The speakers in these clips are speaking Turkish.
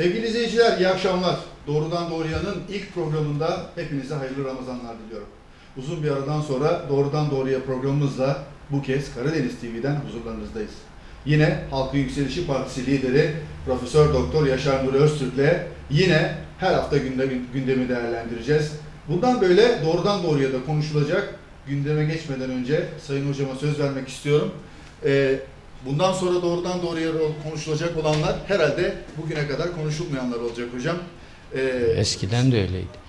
Sevgili izleyiciler iyi akşamlar. Doğrudan Doğruya'nın ilk programında hepinize hayırlı Ramazanlar diliyorum. Uzun bir aradan sonra Doğrudan Doğruya programımızla bu kez Karadeniz TV'den huzurlarınızdayız. Yine Halkın Yükselişi Partisi lideri Profesör Doktor Yaşar Nuri Öztürk'le yine her hafta gündemi, gündemi değerlendireceğiz. Bundan böyle doğrudan doğruya da konuşulacak. Gündeme geçmeden önce Sayın Hocama söz vermek istiyorum. Ee, bundan sonra doğrudan doğruya konuşulacak olanlar herhalde bugüne kadar konuşulmayanlar olacak hocam. Ee, Eskiden de öyleydi.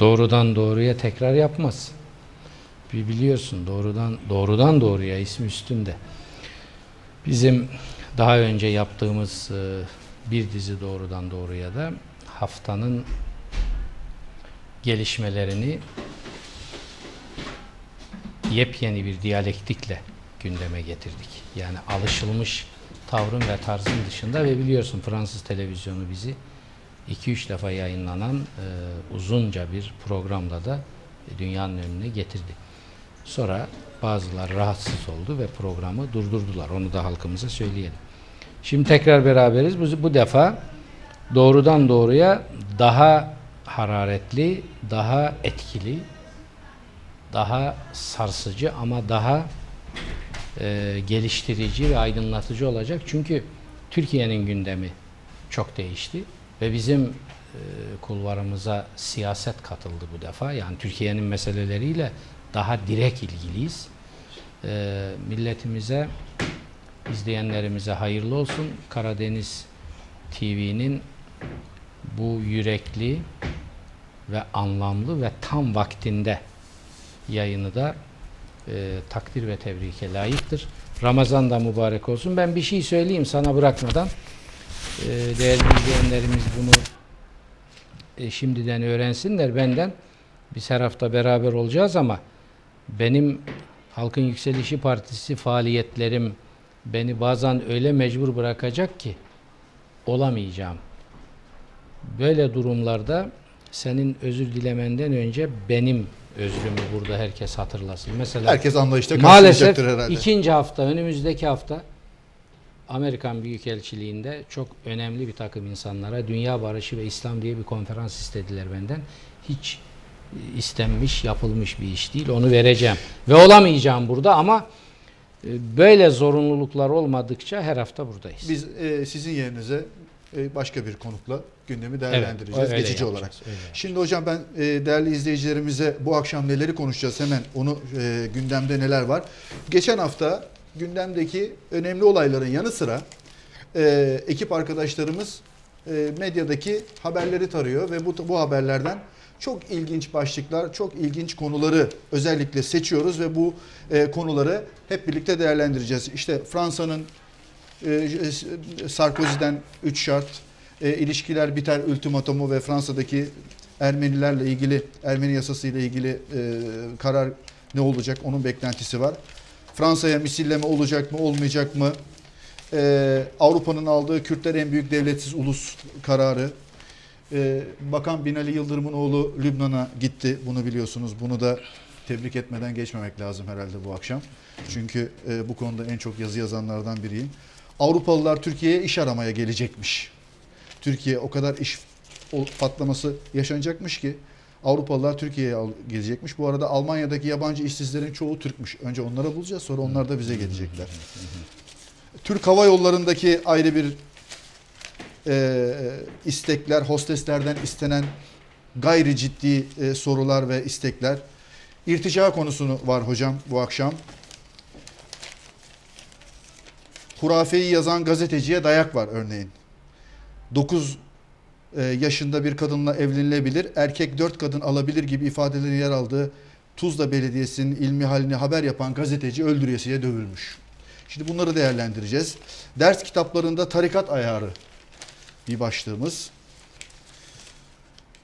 Doğrudan doğruya tekrar yapmaz. Bir biliyorsun doğrudan doğrudan doğruya ismi üstünde. Bizim daha önce yaptığımız e, bir dizi doğrudan doğruya da haftanın gelişmelerini yepyeni bir diyalektikle gündeme getirdik. Yani alışılmış tavrın ve tarzın dışında ve biliyorsun Fransız televizyonu bizi 2-3 defa yayınlanan e, uzunca bir programda da dünyanın önüne getirdi. Sonra bazılar rahatsız oldu ve programı durdurdular. Onu da halkımıza söyleyelim. Şimdi tekrar beraberiz. Bu, bu defa doğrudan doğruya daha hararetli, daha etkili, daha sarsıcı ama daha e, geliştirici ve aydınlatıcı olacak. Çünkü Türkiye'nin gündemi çok değişti ve bizim e, kulvarımıza siyaset katıldı bu defa. Yani Türkiye'nin meseleleriyle daha direkt ilgiliyiz. E, milletimize, izleyenlerimize hayırlı olsun. Karadeniz TV'nin bu yürekli ve anlamlı ve tam vaktinde yayını da e, takdir ve tebrike layıktır. Ramazan da mübarek olsun. Ben bir şey söyleyeyim sana bırakmadan. E, değerli izleyenlerimiz bunu e, şimdiden öğrensinler benden. Biz her hafta beraber olacağız ama benim Halkın Yükselişi Partisi faaliyetlerim beni bazen öyle mecbur bırakacak ki olamayacağım. Böyle durumlarda senin özür dilemenden önce benim özrümü burada herkes hatırlasın. Mesela herkes anlayışla Maalesef herhalde. ikinci hafta, önümüzdeki hafta Amerikan Büyükelçiliğinde çok önemli bir takım insanlara Dünya Barışı ve İslam diye bir konferans istediler benden. Hiç e, istenmiş, yapılmış bir iş değil. Onu vereceğim. Ve olamayacağım burada ama e, böyle zorunluluklar olmadıkça her hafta buradayız. Biz e, sizin yerinize başka bir konukla gündemi değerlendireceğiz öyle geçici yapacağız, olarak. Şimdi hocam ben e, değerli izleyicilerimize bu akşam neleri konuşacağız hemen onu e, gündemde neler var. Geçen hafta gündemdeki önemli olayların yanı sıra e, ekip arkadaşlarımız e, medyadaki haberleri tarıyor ve bu bu haberlerden çok ilginç başlıklar, çok ilginç konuları özellikle seçiyoruz ve bu e, konuları hep birlikte değerlendireceğiz. İşte Fransa'nın e, Sarkozy'den 3 şart, e, ilişkiler biter ultimatomu ve Fransa'daki Ermenilerle ilgili, Ermeni yasası ile ilgili e, karar ne olacak onun beklentisi var. Fransa'ya misilleme olacak mı olmayacak mı? E, Avrupa'nın aldığı Kürtler en büyük devletsiz ulus kararı. E, Bakan Binali Yıldırım'ın oğlu Lübnan'a gitti. Bunu biliyorsunuz. Bunu da tebrik etmeden geçmemek lazım herhalde bu akşam. Çünkü e, bu konuda en çok yazı yazanlardan biriyim. Avrupalılar Türkiye'ye iş aramaya gelecekmiş. Türkiye o kadar iş patlaması yaşanacakmış ki Avrupalılar Türkiye'ye gelecekmiş. Bu arada Almanya'daki yabancı işsizlerin çoğu Türkmüş. Önce onlara bulacağız sonra onlar da bize gelecekler. Türk Hava Yolları'ndaki ayrı bir e, istekler, hosteslerden istenen gayri ciddi e, sorular ve istekler. İrtica konusunu var hocam bu akşam. Hurafeyi yazan gazeteciye dayak var örneğin. 9 e, yaşında bir kadınla evlenilebilir, erkek 4 kadın alabilir gibi ifadelerin yer aldığı Tuzla Belediyesi'nin ilmi halini haber yapan gazeteci öldüresiye dövülmüş. Şimdi bunları değerlendireceğiz. Ders kitaplarında tarikat ayarı bir başlığımız.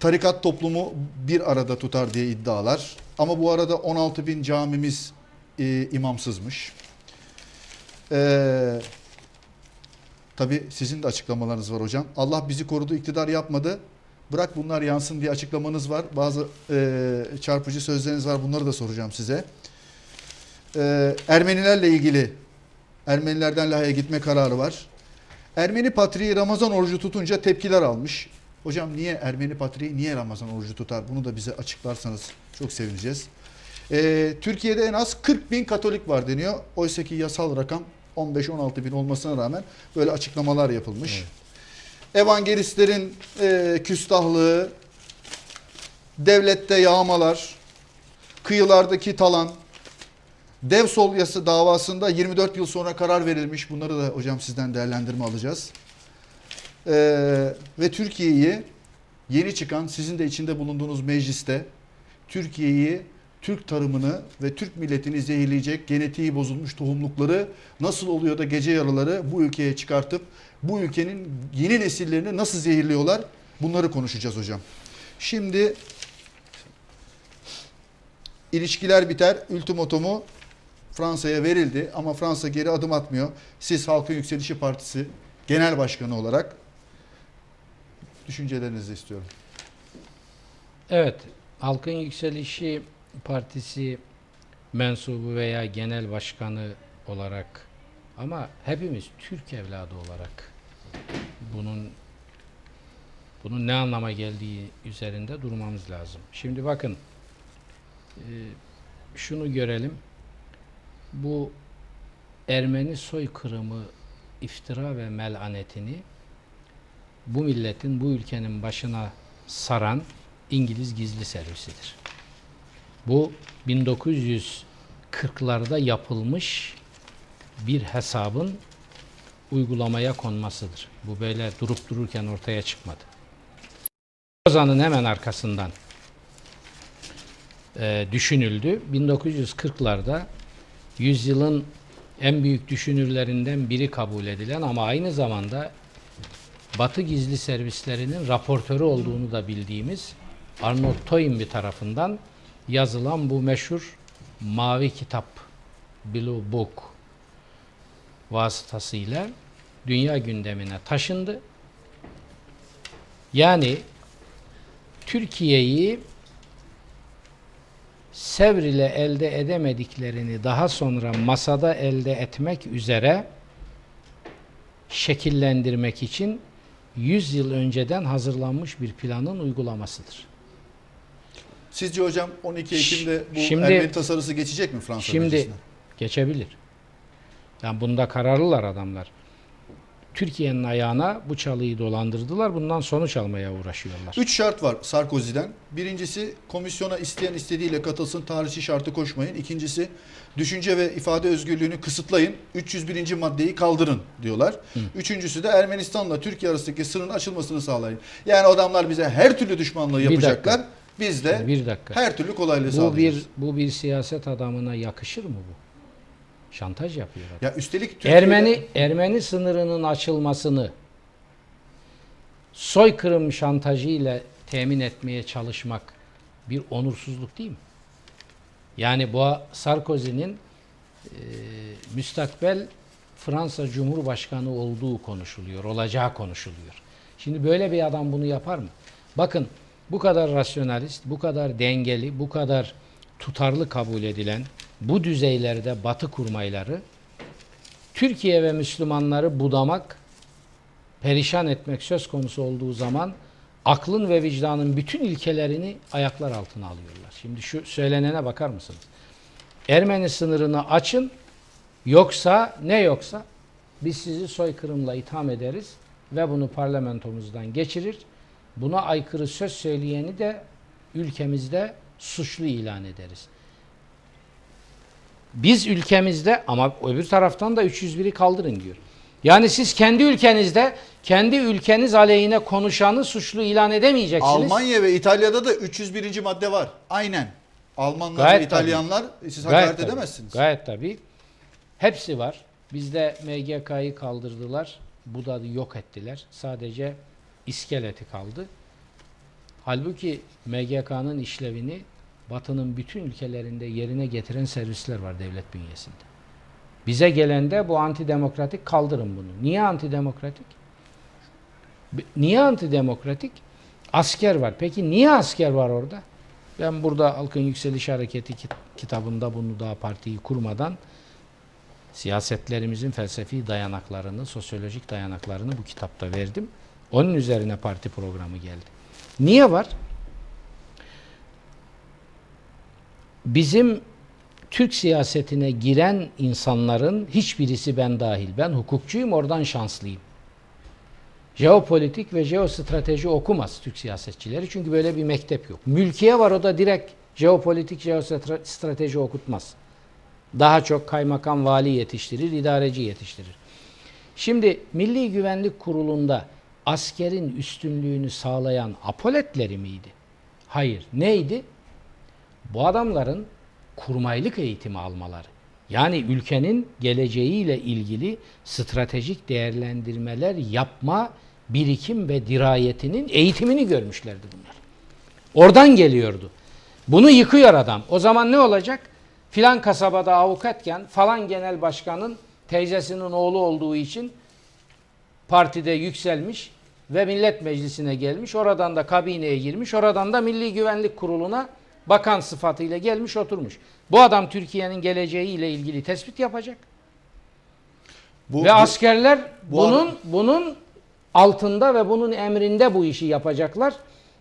Tarikat toplumu bir arada tutar diye iddialar. Ama bu arada 16 bin camimiz e, imamsızmış. Ee, Tabi sizin de açıklamalarınız var hocam. Allah bizi korudu, iktidar yapmadı. Bırak bunlar yansın diye açıklamanız var. Bazı e, çarpıcı sözleriniz var. Bunları da soracağım size. E, Ermenilerle ilgili Ermenilerden Lahey'e gitme kararı var. Ermeni patriği Ramazan orucu tutunca tepkiler almış. Hocam niye Ermeni patriği niye Ramazan orucu tutar? Bunu da bize açıklarsanız çok sevineceğiz. Ee, Türkiye'de en az 40 bin Katolik var deniyor. Oysa ki yasal rakam 15-16 bin olmasına rağmen böyle açıklamalar yapılmış. Evangelistlerin e, küstahlığı, devlette yağmalar, kıyılardaki talan, dev sol yası davasında 24 yıl sonra karar verilmiş. Bunları da hocam sizden değerlendirme alacağız. Ee, ve Türkiye'yi yeni çıkan sizin de içinde bulunduğunuz mecliste Türkiye'yi Türk tarımını ve Türk milletini zehirleyecek genetiği bozulmuş tohumlukları nasıl oluyor da gece yarıları bu ülkeye çıkartıp bu ülkenin yeni nesillerini nasıl zehirliyorlar bunları konuşacağız hocam. Şimdi ilişkiler biter ultimatomu Fransa'ya verildi ama Fransa geri adım atmıyor. Siz Halkın Yükselişi Partisi Genel Başkanı olarak düşüncelerinizi istiyorum. Evet, Halkın Yükselişi Partisi mensubu veya genel başkanı olarak ama hepimiz Türk evladı olarak bunun bunun ne anlama geldiği üzerinde durmamız lazım. Şimdi bakın e, şunu görelim. Bu Ermeni soykırımı iftira ve melanetini bu milletin, bu ülkenin başına saran İngiliz gizli servisidir. Bu 1940'larda yapılmış bir hesabın uygulamaya konmasıdır. Bu böyle durup dururken ortaya çıkmadı. Ozan'ın hemen arkasından e, düşünüldü. 1940'larda yüzyılın en büyük düşünürlerinden biri kabul edilen ama aynı zamanda Batı gizli servislerinin raportörü olduğunu da bildiğimiz Arnold Toynbee tarafından yazılan bu meşhur Mavi Kitap Blue Book vasıtasıyla dünya gündemine taşındı. Yani Türkiye'yi Sevr ile elde edemediklerini daha sonra masada elde etmek üzere şekillendirmek için 100 yıl önceden hazırlanmış bir planın uygulamasıdır. Sizce hocam 12 Ekim'de bu Şimdi- Ermeni tasarısı geçecek mi Fransa Şimdi meclisine? geçebilir. Yani bunda kararlılar adamlar. Türkiye'nin ayağına bu çalıyı dolandırdılar. Bundan sonuç almaya uğraşıyorlar. Üç şart var Sarkozy'den. Birincisi komisyona isteyen istediğiyle katılsın tarihçi şartı koşmayın. İkincisi düşünce ve ifade özgürlüğünü kısıtlayın. 301. maddeyi kaldırın diyorlar. Üçüncüsü de Ermenistan'la Türkiye arasındaki sınırın açılmasını sağlayın. Yani adamlar bize her türlü düşmanlığı yapacaklar. Biz de bir dakika. her türlü kolaylığı Bu sağlayacağız. bir bu bir siyaset adamına yakışır mı bu? Şantaj yapıyor adam. Ya üstelik Türkiye'de- Ermeni Ermeni sınırının açılmasını soykırım şantajı ile temin etmeye çalışmak bir onursuzluk değil mi? Yani bu Sarkozy'nin e, müstakbel Fransa Cumhurbaşkanı olduğu konuşuluyor, olacağı konuşuluyor. Şimdi böyle bir adam bunu yapar mı? Bakın bu kadar rasyonalist, bu kadar dengeli, bu kadar tutarlı kabul edilen bu düzeylerde batı kurmayları Türkiye ve Müslümanları budamak, perişan etmek söz konusu olduğu zaman aklın ve vicdanın bütün ilkelerini ayaklar altına alıyorlar. Şimdi şu söylenene bakar mısınız? Ermeni sınırını açın yoksa ne yoksa biz sizi soykırımla itham ederiz ve bunu parlamentomuzdan geçirir. Buna aykırı söz söyleyeni de ülkemizde suçlu ilan ederiz. Biz ülkemizde ama öbür taraftan da 301'i kaldırın diyor. Yani siz kendi ülkenizde kendi ülkeniz aleyhine konuşanı suçlu ilan edemeyeceksiniz. Almanya ve İtalya'da da 301. madde var. Aynen. Almanlar Gayet ve İtalyanlar siz Gayet hakaret tabii, edemezsiniz. Gayet tabii. Hepsi var. Bizde MGK'yı kaldırdılar. Bu da yok ettiler. Sadece iskeleti kaldı. Halbuki MGK'nın işlevini Batı'nın bütün ülkelerinde yerine getiren servisler var devlet bünyesinde. Bize gelende bu antidemokratik kaldırın bunu. Niye antidemokratik? Niye antidemokratik? Asker var. Peki niye asker var orada? Ben burada Halkın Yükseliş Hareketi kit- kitabında bunu daha partiyi kurmadan siyasetlerimizin felsefi dayanaklarını, sosyolojik dayanaklarını bu kitapta verdim. Onun üzerine parti programı geldi. Niye var? Bizim Türk siyasetine giren insanların hiçbirisi ben dahil. Ben hukukçuyum, oradan şanslıyım. Jeopolitik ve jeostrateji okumaz Türk siyasetçileri çünkü böyle bir mektep yok. Mülkiye var o da direkt jeopolitik, jeostrateji okutmaz. Daha çok kaymakam vali yetiştirir, idareci yetiştirir. Şimdi Milli Güvenlik Kurulu'nda askerin üstünlüğünü sağlayan apoletleri miydi? Hayır. Neydi? Bu adamların kurmaylık eğitimi almaları. Yani ülkenin geleceğiyle ilgili stratejik değerlendirmeler yapma birikim ve dirayetinin eğitimini görmüşlerdi bunlar. Oradan geliyordu. Bunu yıkıyor adam. O zaman ne olacak? Filan kasabada avukatken falan genel başkanın teyzesinin oğlu olduğu için partide yükselmiş ve millet meclisine gelmiş. Oradan da kabineye girmiş. Oradan da Milli Güvenlik Kurulu'na bakan sıfatıyla gelmiş oturmuş. Bu adam Türkiye'nin geleceğiyle ilgili tespit yapacak. Bu, ve bu- askerler bu bunun adam- bunun altında ve bunun emrinde bu işi yapacaklar.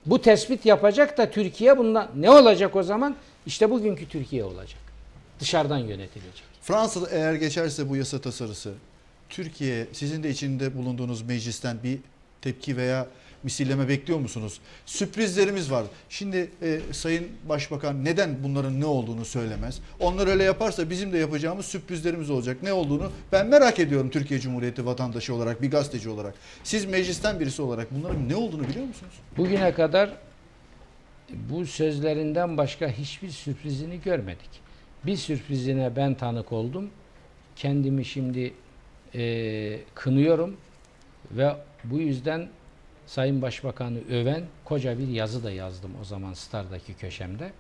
Bu tespit yapacak da Türkiye bundan ne olacak o zaman? İşte bugünkü Türkiye olacak. Dışarıdan yönetilecek. Fransa'da eğer geçerse bu yasa tasarısı Türkiye sizin de içinde bulunduğunuz meclisten bir tepki veya misilleme bekliyor musunuz? Sürprizlerimiz var. Şimdi e, Sayın Başbakan neden bunların ne olduğunu söylemez. Onlar öyle yaparsa bizim de yapacağımız sürprizlerimiz olacak. Ne olduğunu ben merak ediyorum Türkiye Cumhuriyeti vatandaşı olarak, bir gazeteci olarak. Siz meclisten birisi olarak bunların ne olduğunu biliyor musunuz? Bugüne kadar bu sözlerinden başka hiçbir sürprizini görmedik. Bir sürprizine ben tanık oldum. Kendimi şimdi eee, kınıyorum ve bu yüzden Sayın Başbakan'ı öven koca bir yazı da yazdım o zaman Star'daki köşemde.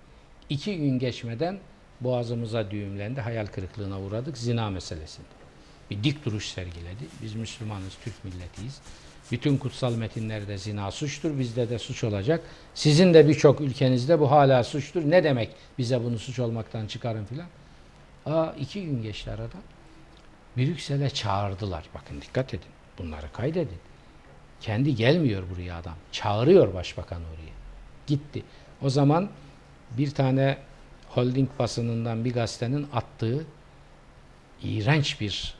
İki gün geçmeden boğazımıza düğümlendi, hayal kırıklığına uğradık zina meselesinde. Bir dik duruş sergiledi. Biz Müslümanız, Türk milletiyiz. Bütün kutsal metinlerde zina suçtur, bizde de suç olacak. Sizin de birçok ülkenizde bu hala suçtur. Ne demek bize bunu suç olmaktan çıkarın filan. Aa iki gün geçti aradan. Brüksel'e çağırdılar. Bakın dikkat edin. Bunları kaydedin. Kendi gelmiyor buraya adam. Çağırıyor başbakan oraya. Gitti. O zaman bir tane holding basınından bir gazetenin attığı iğrenç bir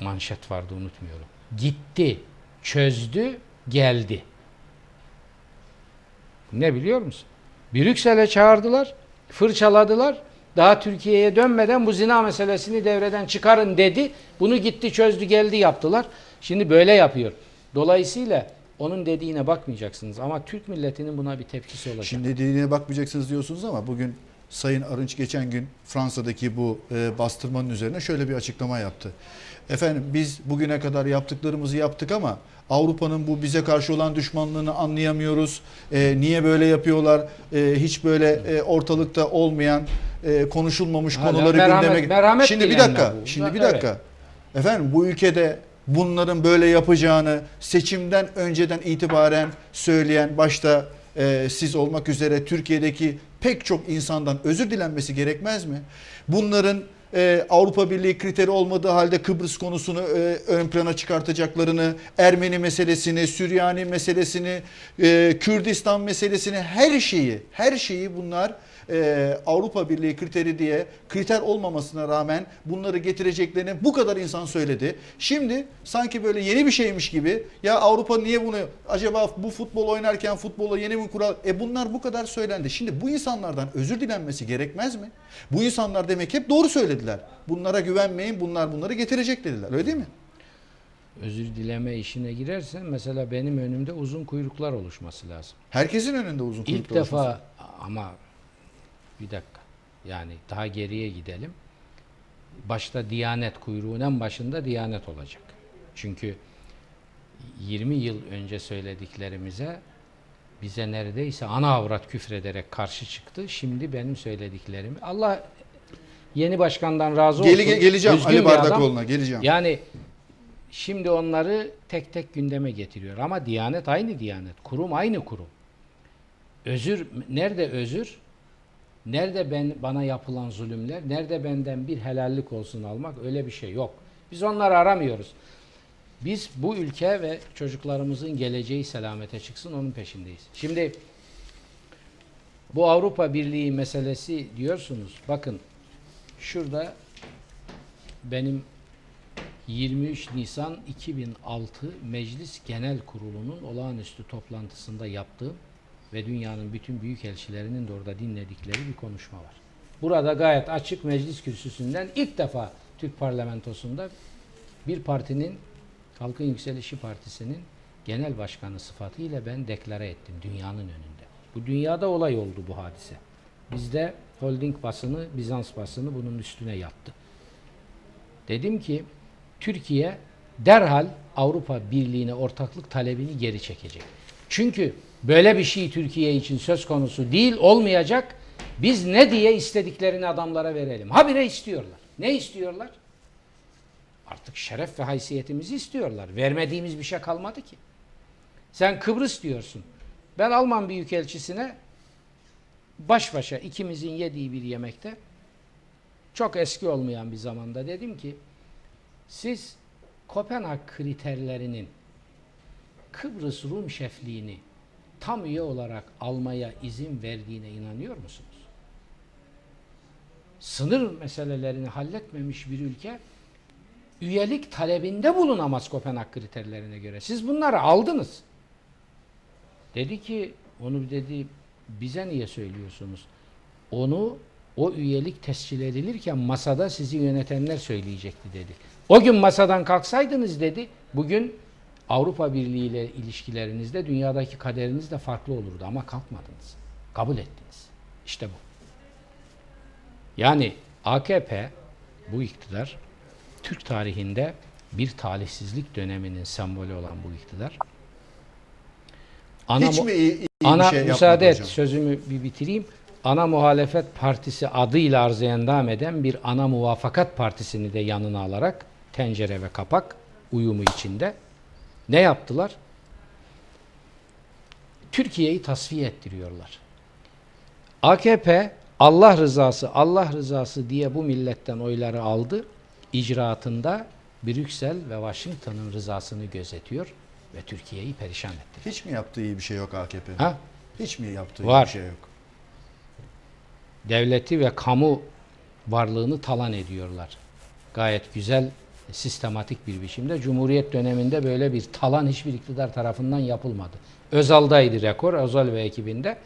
manşet vardı unutmuyorum. Gitti, çözdü, geldi. Ne biliyor musun? Brüksel'e çağırdılar, fırçaladılar. Daha Türkiye'ye dönmeden bu zina meselesini devreden çıkarın dedi. Bunu gitti, çözdü, geldi yaptılar. Şimdi böyle yapıyor. Dolayısıyla onun dediğine bakmayacaksınız ama Türk milletinin buna bir tepkisi olacak. Şimdi dediğine bakmayacaksınız diyorsunuz ama bugün Sayın Arınç geçen gün Fransa'daki bu e, bastırmanın üzerine şöyle bir açıklama yaptı. Efendim biz bugüne kadar yaptıklarımızı yaptık ama Avrupa'nın bu bize karşı olan düşmanlığını anlayamıyoruz. E, niye böyle yapıyorlar? E, hiç böyle e, ortalıkta olmayan, e, konuşulmamış Hala konuları merhamet- gündeme... merhamet Şimdi bir dakika, bu. şimdi bir Evet. dakika. Efendim bu ülkede bunların böyle yapacağını seçimden önceden itibaren söyleyen başta e, siz olmak üzere Türkiye'deki pek çok insandan özür dilenmesi gerekmez mi? Bunların e, Avrupa Birliği kriteri olmadığı halde Kıbrıs konusunu e, ön plana çıkartacaklarını, Ermeni meselesini, Süryani meselesini, e, Kürdistan meselesini, her şeyi, her şeyi bunlar e, Avrupa Birliği kriteri diye kriter olmamasına rağmen bunları getireceklerini bu kadar insan söyledi. Şimdi sanki böyle yeni bir şeymiş gibi ya Avrupa niye bunu acaba bu futbol oynarken futbola yeni mi kural? E bunlar bu kadar söylendi. Şimdi bu insanlardan özür dilenmesi gerekmez mi? Bu insanlar demek hep doğru söylediler. Bunlara güvenmeyin bunlar bunları getirecek dediler öyle değil mi? Özür dileme işine girersen mesela benim önümde uzun kuyruklar oluşması lazım. Herkesin önünde uzun İlk kuyruklu defa olması. ama bir dakika yani daha geriye gidelim. Başta Diyanet kuyruğun en başında Diyanet olacak. Çünkü 20 yıl önce söylediklerimize bize neredeyse ana avrat küfrederek karşı çıktı. Şimdi benim söylediklerimi Allah yeni başkandan razı olsun. Geli, ge- geleceğim Düzgün Ali. Bardakoğlu'na geleceğim. Yani şimdi onları tek tek gündeme getiriyor. Ama Diyanet aynı Diyanet. Kurum aynı kurum. Özür, nerede özür? Nerede ben bana yapılan zulümler, nerede benden bir helallik olsun almak öyle bir şey yok. Biz onları aramıyoruz. Biz bu ülke ve çocuklarımızın geleceği selamete çıksın onun peşindeyiz. Şimdi bu Avrupa Birliği meselesi diyorsunuz. Bakın şurada benim 23 Nisan 2006 Meclis Genel Kurulu'nun olağanüstü toplantısında yaptığım ve dünyanın bütün büyük elçilerinin de orada dinledikleri bir konuşma var. Burada gayet açık meclis kürsüsünden ilk defa Türk parlamentosunda bir partinin Halkın Yükselişi Partisi'nin genel başkanı sıfatıyla ben deklare ettim dünyanın önünde. Bu dünyada olay oldu bu hadise. Bizde holding basını, Bizans basını bunun üstüne yattı. Dedim ki Türkiye derhal Avrupa Birliği'ne ortaklık talebini geri çekecek. Çünkü böyle bir şey Türkiye için söz konusu değil, olmayacak. Biz ne diye istediklerini adamlara verelim. Habire istiyorlar. Ne istiyorlar? Artık şeref ve haysiyetimizi istiyorlar. Vermediğimiz bir şey kalmadı ki. Sen Kıbrıs diyorsun. Ben Alman Büyükelçisine baş başa ikimizin yediği bir yemekte çok eski olmayan bir zamanda dedim ki siz Kopenhag kriterlerinin Kıbrıs Rum şefliğini tam üye olarak almaya izin verdiğine inanıyor musunuz? Sınır meselelerini halletmemiş bir ülke üyelik talebinde bulunamaz Kopenhag kriterlerine göre. Siz bunları aldınız. Dedi ki onu dedi bize niye söylüyorsunuz? Onu o üyelik tescil edilirken masada sizi yönetenler söyleyecekti dedi. O gün masadan kalksaydınız dedi bugün Avrupa Birliği ile ilişkilerinizde dünyadaki kaderiniz de farklı olurdu ama kalkmadınız. Kabul ettiniz. İşte bu. Yani AKP bu iktidar Türk tarihinde bir talihsizlik döneminin sembolü olan bu iktidar. Ana Hiç mi iyi, iyi Ana şey müsaade et hocam? sözümü bir bitireyim. Ana Muhalefet Partisi adıyla arıza endam eden bir Ana Muvafakat Partisi'ni de yanına alarak tencere ve kapak uyumu içinde ne yaptılar? Türkiye'yi tasfiye ettiriyorlar. AKP Allah rızası, Allah rızası diye bu milletten oyları aldı. İcraatında Brüksel ve Washington'ın rızasını gözetiyor ve Türkiye'yi perişan etti. Hiç mi yaptığı iyi bir şey yok AKP'nin? Ha? Hiç mi yaptığı iyi Var. bir şey yok? devleti ve kamu varlığını talan ediyorlar. Gayet güzel, sistematik bir biçimde. Cumhuriyet döneminde böyle bir talan hiçbir iktidar tarafından yapılmadı. Özal'daydı rekor, Özal ve ekibinde.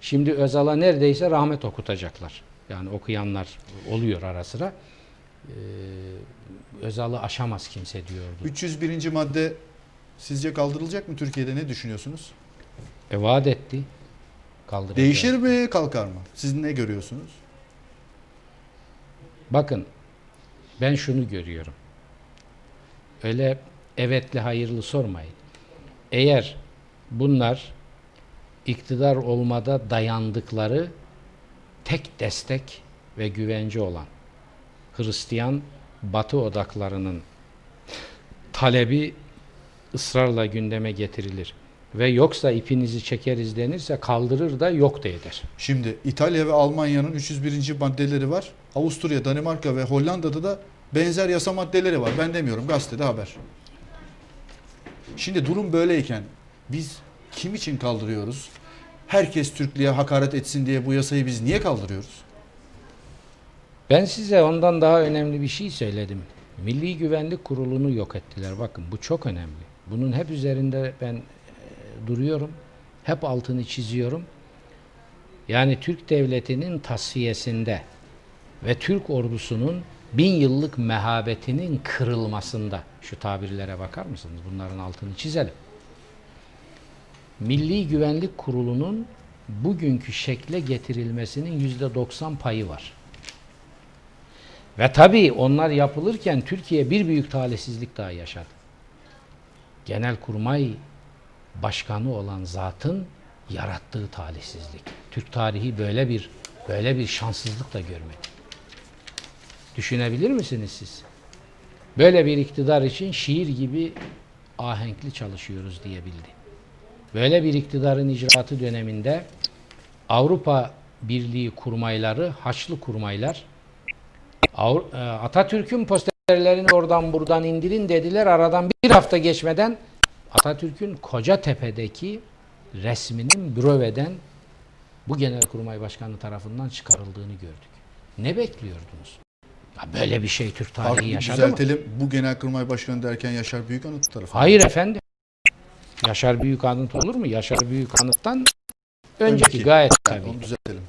Şimdi Özal'a neredeyse rahmet okutacaklar. Yani okuyanlar oluyor ara sıra. Ee, Özal'ı aşamaz kimse diyordu. 301. madde sizce kaldırılacak mı Türkiye'de ne düşünüyorsunuz? E vaat etti. Kaldıracak. Değişir mi kalkar mı? Siz ne görüyorsunuz? Bakın ben şunu görüyorum. Öyle evetli hayırlı sormayın. Eğer bunlar iktidar olmada dayandıkları tek destek ve güvence olan Hristiyan Batı odaklarının talebi ısrarla gündeme getirilir ve yoksa ipinizi çekeriz denirse kaldırır da yok da eder. Şimdi İtalya ve Almanya'nın 301. maddeleri var. Avusturya, Danimarka ve Hollanda'da da benzer yasa maddeleri var. Ben demiyorum gazetede haber. Şimdi durum böyleyken biz kim için kaldırıyoruz? Herkes Türklüğe hakaret etsin diye bu yasayı biz niye kaldırıyoruz? Ben size ondan daha önemli bir şey söyledim. Milli Güvenlik Kurulu'nu yok ettiler. Bakın bu çok önemli. Bunun hep üzerinde ben e, duruyorum. Hep altını çiziyorum. Yani Türk Devleti'nin tasfiyesinde ve Türk ordusunun bin yıllık mehabetinin kırılmasında şu tabirlere bakar mısınız? Bunların altını çizelim. Milli Güvenlik Kurulu'nun bugünkü şekle getirilmesinin yüzde 90 payı var. Ve tabii onlar yapılırken Türkiye bir büyük talihsizlik daha yaşadı. Genelkurmay başkanı olan zatın yarattığı talihsizlik. Türk tarihi böyle bir böyle bir şanssızlık da görmedi. Düşünebilir misiniz siz? Böyle bir iktidar için şiir gibi ahenkli çalışıyoruz diyebildi. Böyle bir iktidarın icraatı döneminde Avrupa Birliği kurmayları, Haçlı kurmaylar e, Atatürk'ün posterlerini oradan buradan indirin dediler. Aradan bir hafta geçmeden Atatürk'ün Kocatepe'deki resminin büröveden bu Genelkurmay Başkanı tarafından çıkarıldığını gördük. Ne bekliyordunuz? Ya böyle bir şey Türk tarihi Artık yaşadı mı? düzeltelim. Bu Genelkurmay Başkanı derken Yaşar Büyükanıt tarafından. Hayır efendim. Yaşar Büyükanıt olur mu? Yaşar Büyükanıt'tan önceki, Önceki. gayet tabii. Onu düzeltelim.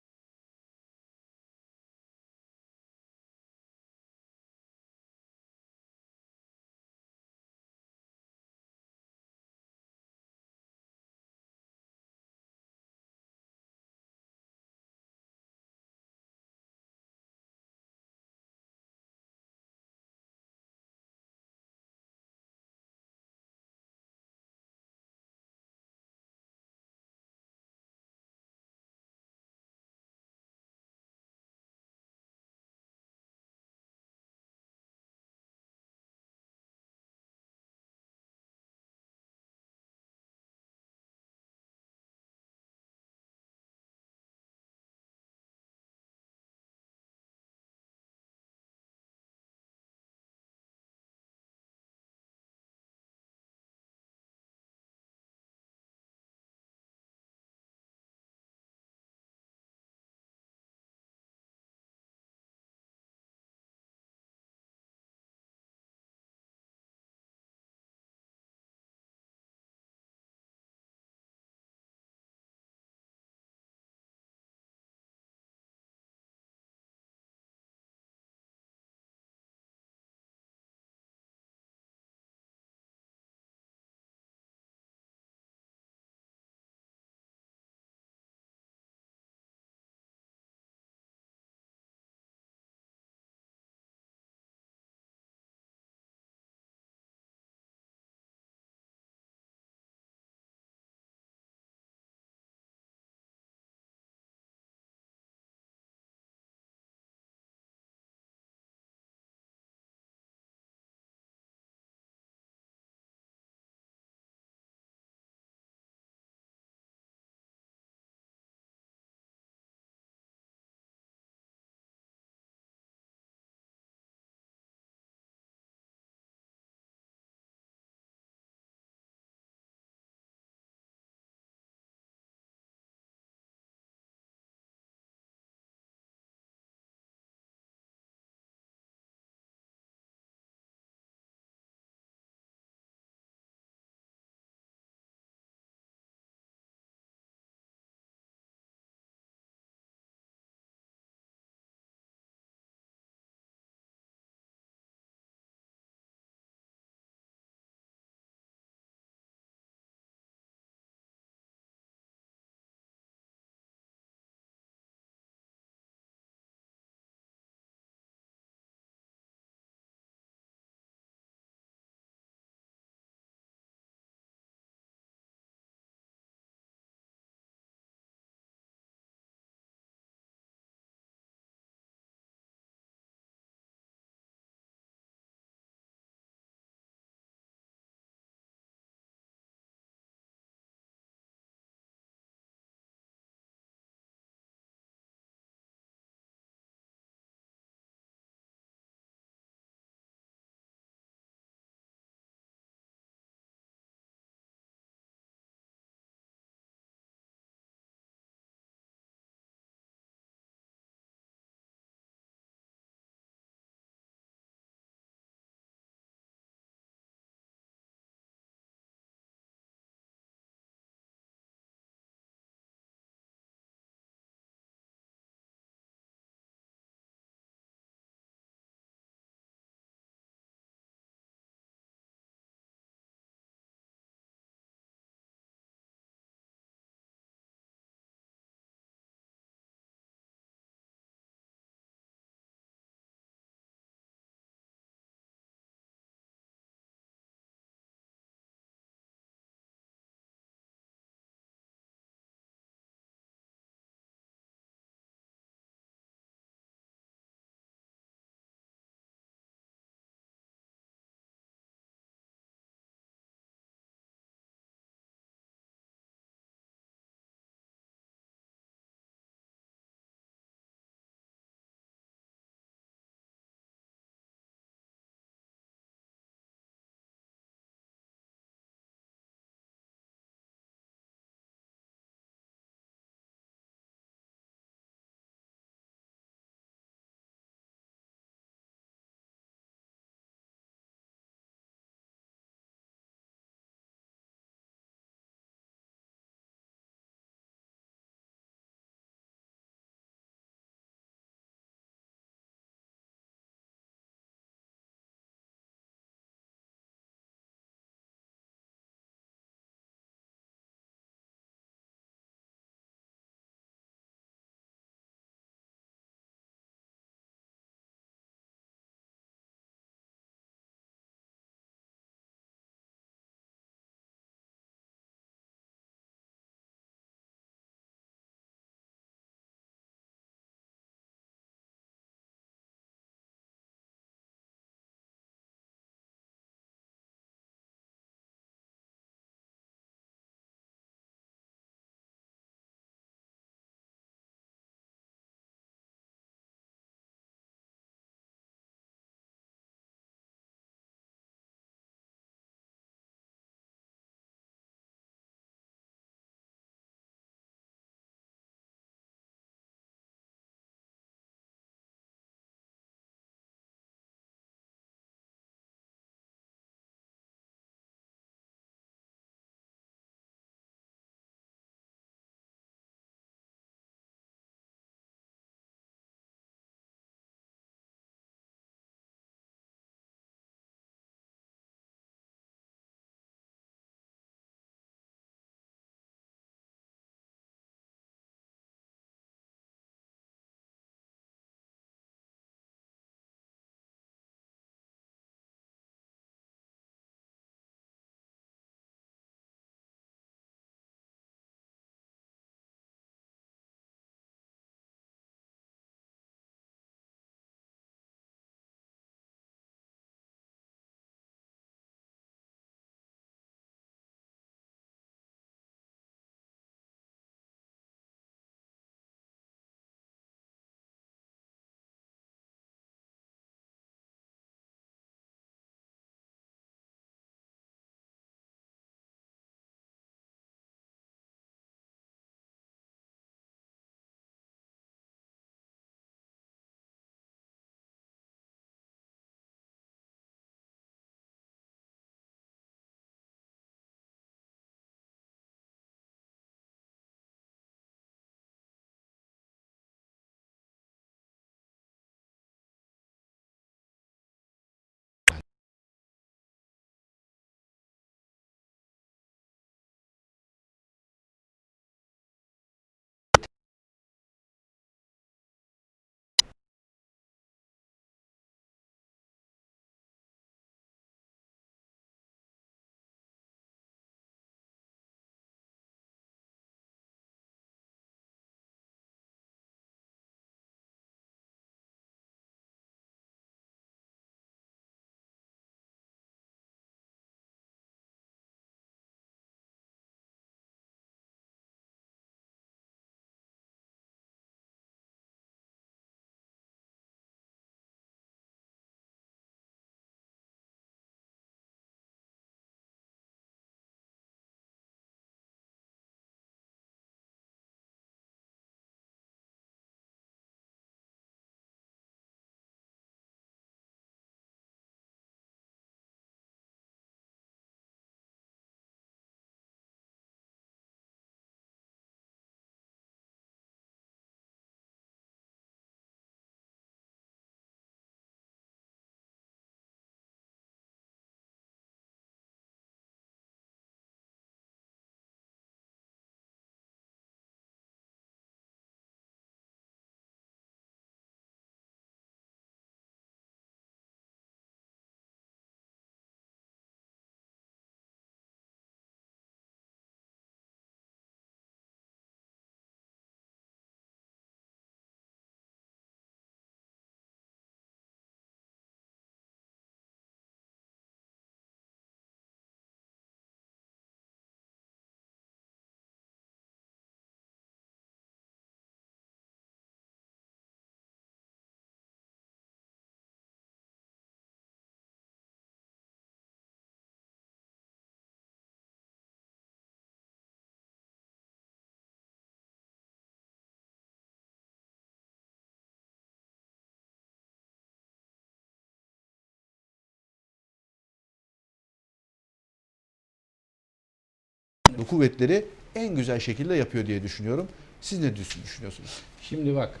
Bu kuvvetleri en güzel şekilde yapıyor diye düşünüyorum. Siz ne düşün- düşünüyorsunuz? Şimdi bak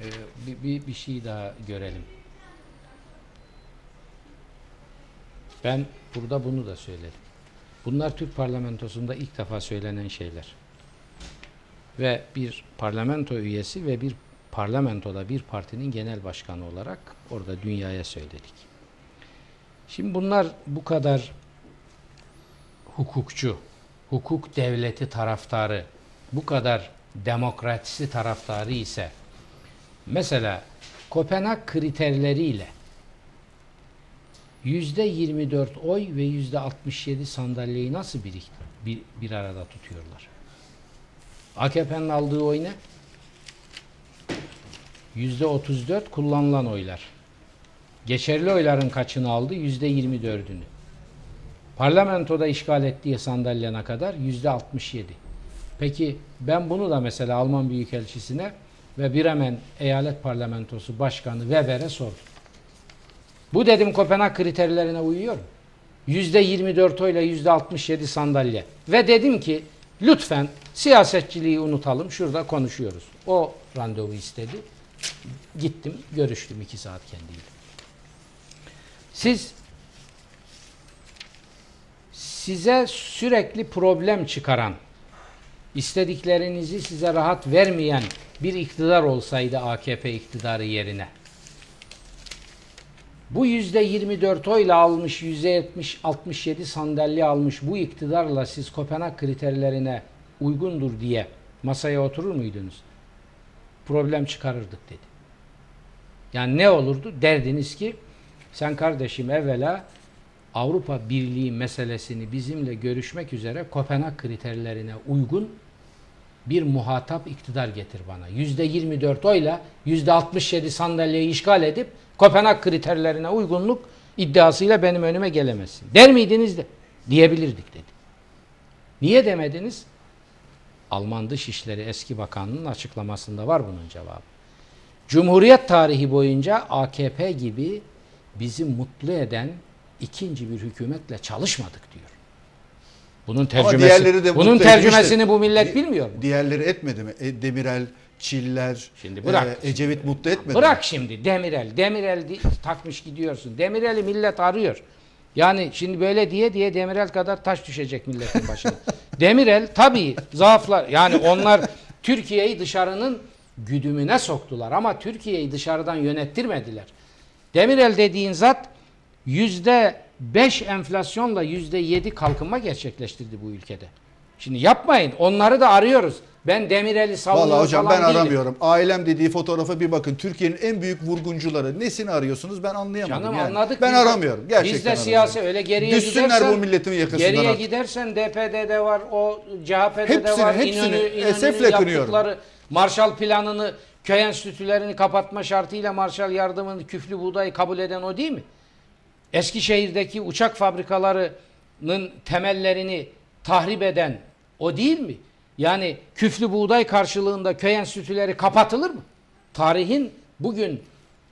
e, bir, bir, bir şey daha görelim. Ben burada bunu da söyledim. Bunlar Türk parlamentosunda ilk defa söylenen şeyler. Ve bir parlamento üyesi ve bir parlamentoda bir partinin genel başkanı olarak orada dünyaya söyledik. Şimdi bunlar bu kadar hukukçu, hukuk devleti taraftarı, bu kadar demokrasisi taraftarı ise mesela Kopenhag kriterleriyle yüzde 24 oy ve yüzde 67 sandalyeyi nasıl bir, bir, bir arada tutuyorlar? AKP'nin aldığı oy ne? Yüzde 34 kullanılan oylar. Geçerli oyların kaçını aldı? Yüzde 24'ünü. Parlamentoda işgal ettiği sandalye ne kadar? Yüzde 67. Peki ben bunu da mesela Alman Büyükelçisi'ne ve Bremen Eyalet Parlamentosu Başkanı Weber'e sordum. Bu dedim Kopenhag kriterlerine uyuyor mu? Yüzde 24 oyla yüzde 67 sandalye. Ve dedim ki lütfen siyasetçiliği unutalım şurada konuşuyoruz. O randevu istedi. Gittim görüştüm iki saat kendiyle. Siz size sürekli problem çıkaran, istediklerinizi size rahat vermeyen bir iktidar olsaydı AKP iktidarı yerine, bu yüzde 24 oyla almış, yüzde 70, 67 sandalye almış bu iktidarla siz Kopenhag kriterlerine uygundur diye masaya oturur muydunuz? Problem çıkarırdık dedi. Yani ne olurdu? Derdiniz ki sen kardeşim evvela Avrupa Birliği meselesini bizimle görüşmek üzere Kopenhag kriterlerine uygun bir muhatap iktidar getir bana. Yüzde 24 oyla yüzde 67 sandalyeyi işgal edip Kopenhag kriterlerine uygunluk iddiasıyla benim önüme gelemezsin. Der miydiniz de? Diyebilirdik dedi. Niye demediniz? Alman Dışişleri Eski Bakanı'nın açıklamasında var bunun cevabı. Cumhuriyet tarihi boyunca AKP gibi bizi mutlu eden ikinci bir hükümetle çalışmadık diyor. Bunun tercümesi, de bunun tercümesini etmiştir. bu millet bilmiyor mu? Diğerleri etmedi mi? E, Demirel, Çiller, Şimdi bırak. e, Ecevit mutlu etmedi mi? Bırak şimdi Demirel. Demirel takmış gidiyorsun. Demirel'i millet arıyor. Yani şimdi böyle diye diye Demirel kadar taş düşecek milletin başına. Demirel tabii zaaflar yani onlar Türkiye'yi dışarının güdümüne soktular ama Türkiye'yi dışarıdan yönettirmediler. Demirel dediğin zat yüzde beş enflasyonla yüzde yedi kalkınma gerçekleştirdi bu ülkede. Şimdi yapmayın. Onları da arıyoruz. Ben Demirel'i savunuyorum Vallahi hocam ben değilim. aramıyorum. Ailem dediği fotoğrafa bir bakın. Türkiye'nin en büyük vurguncuları. Nesini arıyorsunuz ben anlayamadım. Canım yani. anladık. Ben Biz de- aramıyorum. Gerçekten Biz de siyasi öyle geriye Düşsünler gidersen. bu milletin yakasından Geriye artık. gidersen DP'de de var, o CHP'de de Hepsini, var. hepsini İnönü, İnönü'nün esefle kınıyorum. Marshall planını, köy enstitülerini kapatma şartıyla Marshall yardımını, küflü buğdayı kabul eden o değil mi? Eskişehir'deki uçak fabrikalarının temellerini tahrip eden o değil mi? Yani küflü buğday karşılığında köy enstitüleri kapatılır mı? Tarihin bugün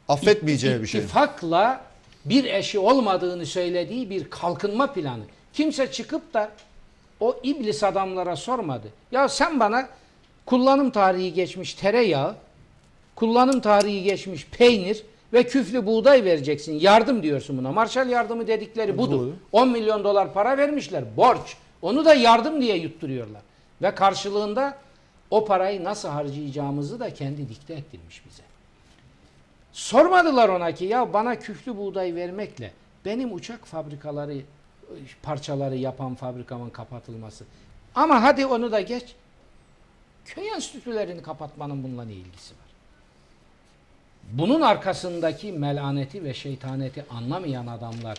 Affetmeyeceği bir şey. İttifakla bir eşi olmadığını söylediği bir kalkınma planı. Kimse çıkıp da o iblis adamlara sormadı. Ya sen bana kullanım tarihi geçmiş tereyağı, kullanım tarihi geçmiş peynir ve küflü buğday vereceksin. Yardım diyorsun buna. Marshall yardımı dedikleri budur. Doğru. 10 milyon dolar para vermişler. Borç. Onu da yardım diye yutturuyorlar. Ve karşılığında o parayı nasıl harcayacağımızı da kendi dikte ettirmiş bize. Sormadılar ona ki ya bana küflü buğday vermekle benim uçak fabrikaları parçaları yapan fabrikamın kapatılması. Ama hadi onu da geç. Köy enstitülerini kapatmanın bununla ne ilgisi var? Bunun arkasındaki melaneti ve şeytaneti anlamayan adamlar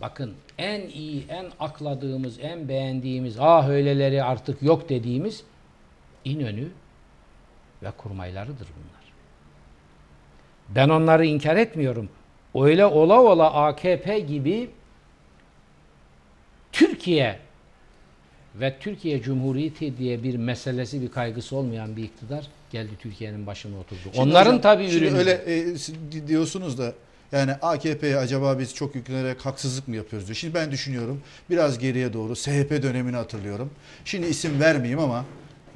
bakın en iyi, en akladığımız, en beğendiğimiz, ah öyleleri artık yok dediğimiz İnönü ve kurmaylarıdır bunlar. Ben onları inkar etmiyorum. Öyle ola ola AKP gibi Türkiye ve Türkiye Cumhuriyeti diye bir meselesi bir kaygısı olmayan bir iktidar geldi Türkiye'nin başına oturdu. Şimdi Onların hocam, tabii şimdi ürünü. öyle e, diyorsunuz da Yani AKP'ye acaba biz çok yüklenerek haksızlık mı yapıyoruz diyor. Şimdi ben düşünüyorum biraz geriye doğru SHP dönemini hatırlıyorum. Şimdi isim vermeyeyim ama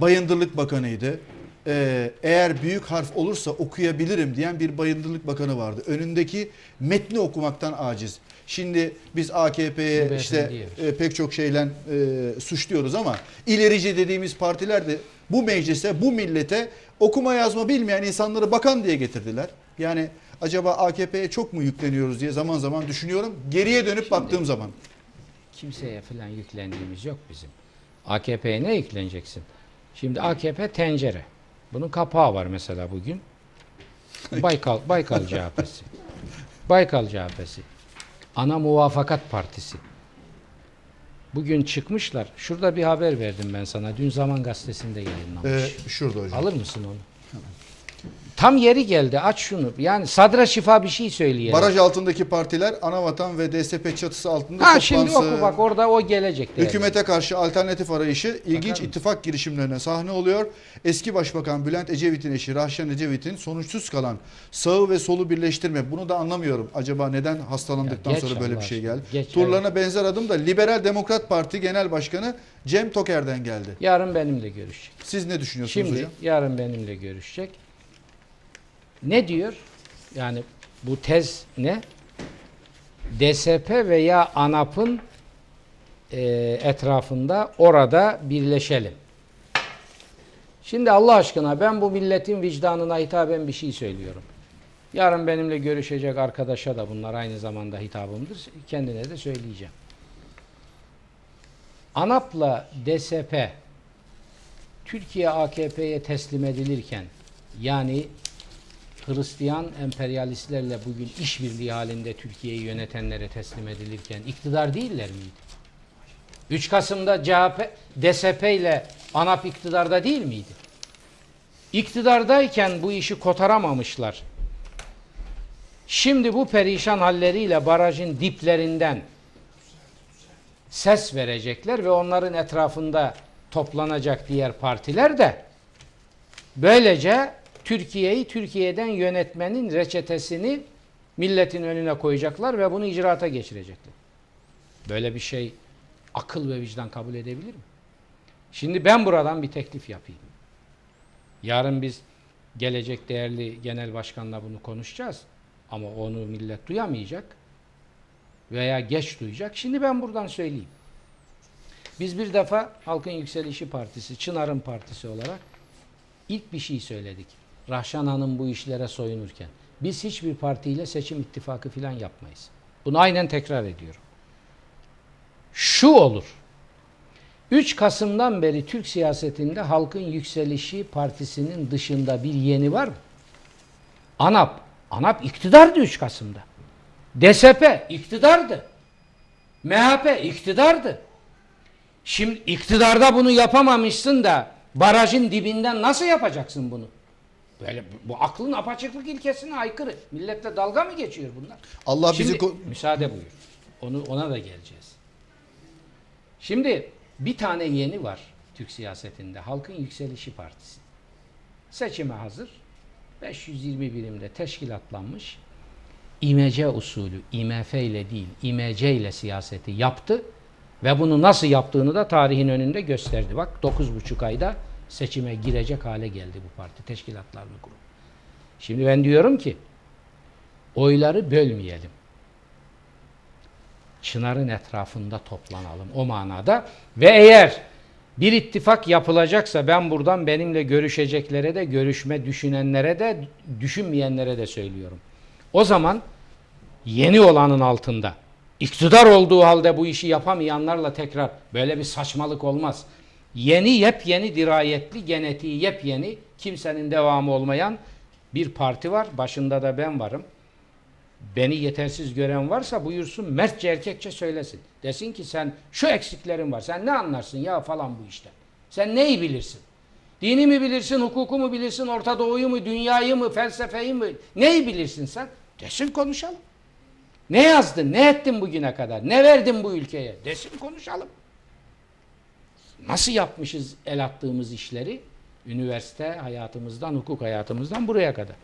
Bayındırlık Bakanı'ydı. Ee, eğer büyük harf olursa okuyabilirim diyen bir Bayındırlık Bakanı vardı. Önündeki metni okumaktan aciz. Şimdi biz AKP'ye işte e, pek çok şeyle e, suçluyoruz ama ilerici dediğimiz partiler de bu meclise, bu millete okuma yazma bilmeyen insanları bakan diye getirdiler. Yani acaba AKP'ye çok mu yükleniyoruz diye zaman zaman düşünüyorum. Geriye dönüp baktığım zaman. Kimseye falan yüklendiğimiz yok bizim. AKP'ye ne yükleneceksin? Şimdi AKP tencere. Bunun kapağı var mesela bugün. Baykal, Baykal CHP'si. Baykal CHP'si. Ana Muvafakat Partisi. Bugün çıkmışlar. Şurada bir haber verdim ben sana. Dün Zaman Gazetesi'nde yayınlanmış. Ee, şurada hocam. Alır mısın onu? Tam yeri geldi. Aç şunu. Yani sadra şifa bir şey söyleyelim. Baraj altındaki partiler Anavatan ve DSP çatısı altında ha şimdi toplansa- oku bak orada o gelecek. değerli. Hükümete karşı alternatif arayışı ilginç mısın? ittifak girişimlerine sahne oluyor. Eski Başbakan Bülent Ecevit'in eşi Rahşan Ecevit'in sonuçsuz kalan sağı ve solu birleştirme. Bunu da anlamıyorum. Acaba neden hastalandıktan Ya sonra böyle Allah bir şey geldi? geç, Turlarına benzer adım da Liberal Demokrat Parti Genel Başkanı Cem Toker'den geldi. Yarın benimle görüşecek. Siz ne düşünüyorsunuz Şimdi hocam? yarın benimle görüşecek. Ne diyor? Yani bu tez ne? DSP veya ANAP'ın e, etrafında orada birleşelim. Şimdi Allah aşkına ben bu milletin vicdanına hitaben bir şey söylüyorum. Yarın benimle görüşecek arkadaşa da bunlar aynı zamanda hitabımdır. Kendine de söyleyeceğim. ANAP'la DSP Türkiye AKP'ye teslim edilirken yani Hristiyan emperyalistlerle bugün işbirliği halinde Türkiye'yi yönetenlere teslim edilirken iktidar değiller miydi? 3 Kasım'da CHP, DSP ile ANAP iktidarda değil miydi? İktidardayken bu işi kotaramamışlar. Şimdi bu perişan halleriyle barajın diplerinden ses verecekler ve onların etrafında toplanacak diğer partiler de böylece Türkiye'yi Türkiye'den yönetmenin reçetesini milletin önüne koyacaklar ve bunu icraata geçirecekler. Böyle bir şey akıl ve vicdan kabul edebilir mi? Şimdi ben buradan bir teklif yapayım. Yarın biz gelecek değerli genel başkanla bunu konuşacağız. Ama onu millet duyamayacak veya geç duyacak. Şimdi ben buradan söyleyeyim. Biz bir defa Halkın Yükselişi Partisi, Çınar'ın partisi olarak ilk bir şey söyledik. Rahşan Hanım bu işlere soyunurken. Biz hiçbir partiyle seçim ittifakı falan yapmayız. Bunu aynen tekrar ediyorum. Şu olur. 3 Kasım'dan beri Türk siyasetinde Halkın Yükselişi Partisi'nin dışında bir yeni var mı? ANAP. ANAP iktidardı 3 Kasım'da. DSP iktidardı. MHP iktidardı. Şimdi iktidarda bunu yapamamışsın da barajın dibinden nasıl yapacaksın bunu? Böyle bu, aklın apaçıklık ilkesine aykırı. Milletle dalga mı geçiyor bunlar? Allah Şimdi, bizi müsaade buyur. Onu ona da geleceğiz. Şimdi bir tane yeni var Türk siyasetinde. Halkın Yükselişi Partisi. Seçime hazır. 520 birimde teşkilatlanmış. İMC usulü, IMF ile değil, İMC ile siyaseti yaptı ve bunu nasıl yaptığını da tarihin önünde gösterdi. Bak 9,5 ayda seçime girecek hale geldi bu parti teşkilatlarını kurup. Şimdi ben diyorum ki oyları bölmeyelim. Çınar'ın etrafında toplanalım o manada ve eğer bir ittifak yapılacaksa ben buradan benimle görüşeceklere de görüşme düşünenlere de düşünmeyenlere de söylüyorum. O zaman yeni olanın altında iktidar olduğu halde bu işi yapamayanlarla tekrar böyle bir saçmalık olmaz. Yeni yepyeni dirayetli genetiği yepyeni kimsenin devamı olmayan bir parti var. Başında da ben varım. Beni yetersiz gören varsa buyursun mertçe erkekçe söylesin. Desin ki sen şu eksiklerin var. Sen ne anlarsın ya falan bu işten. Sen neyi bilirsin? Dini mi bilirsin, hukuku mu bilirsin, Orta Doğu'yu mu, dünyayı mı, felsefeyi mi? Neyi bilirsin sen? Desin konuşalım. Ne yazdın, ne ettin bugüne kadar? Ne verdin bu ülkeye? Desin konuşalım. Nasıl yapmışız el attığımız işleri? Üniversite hayatımızdan, hukuk hayatımızdan buraya kadar.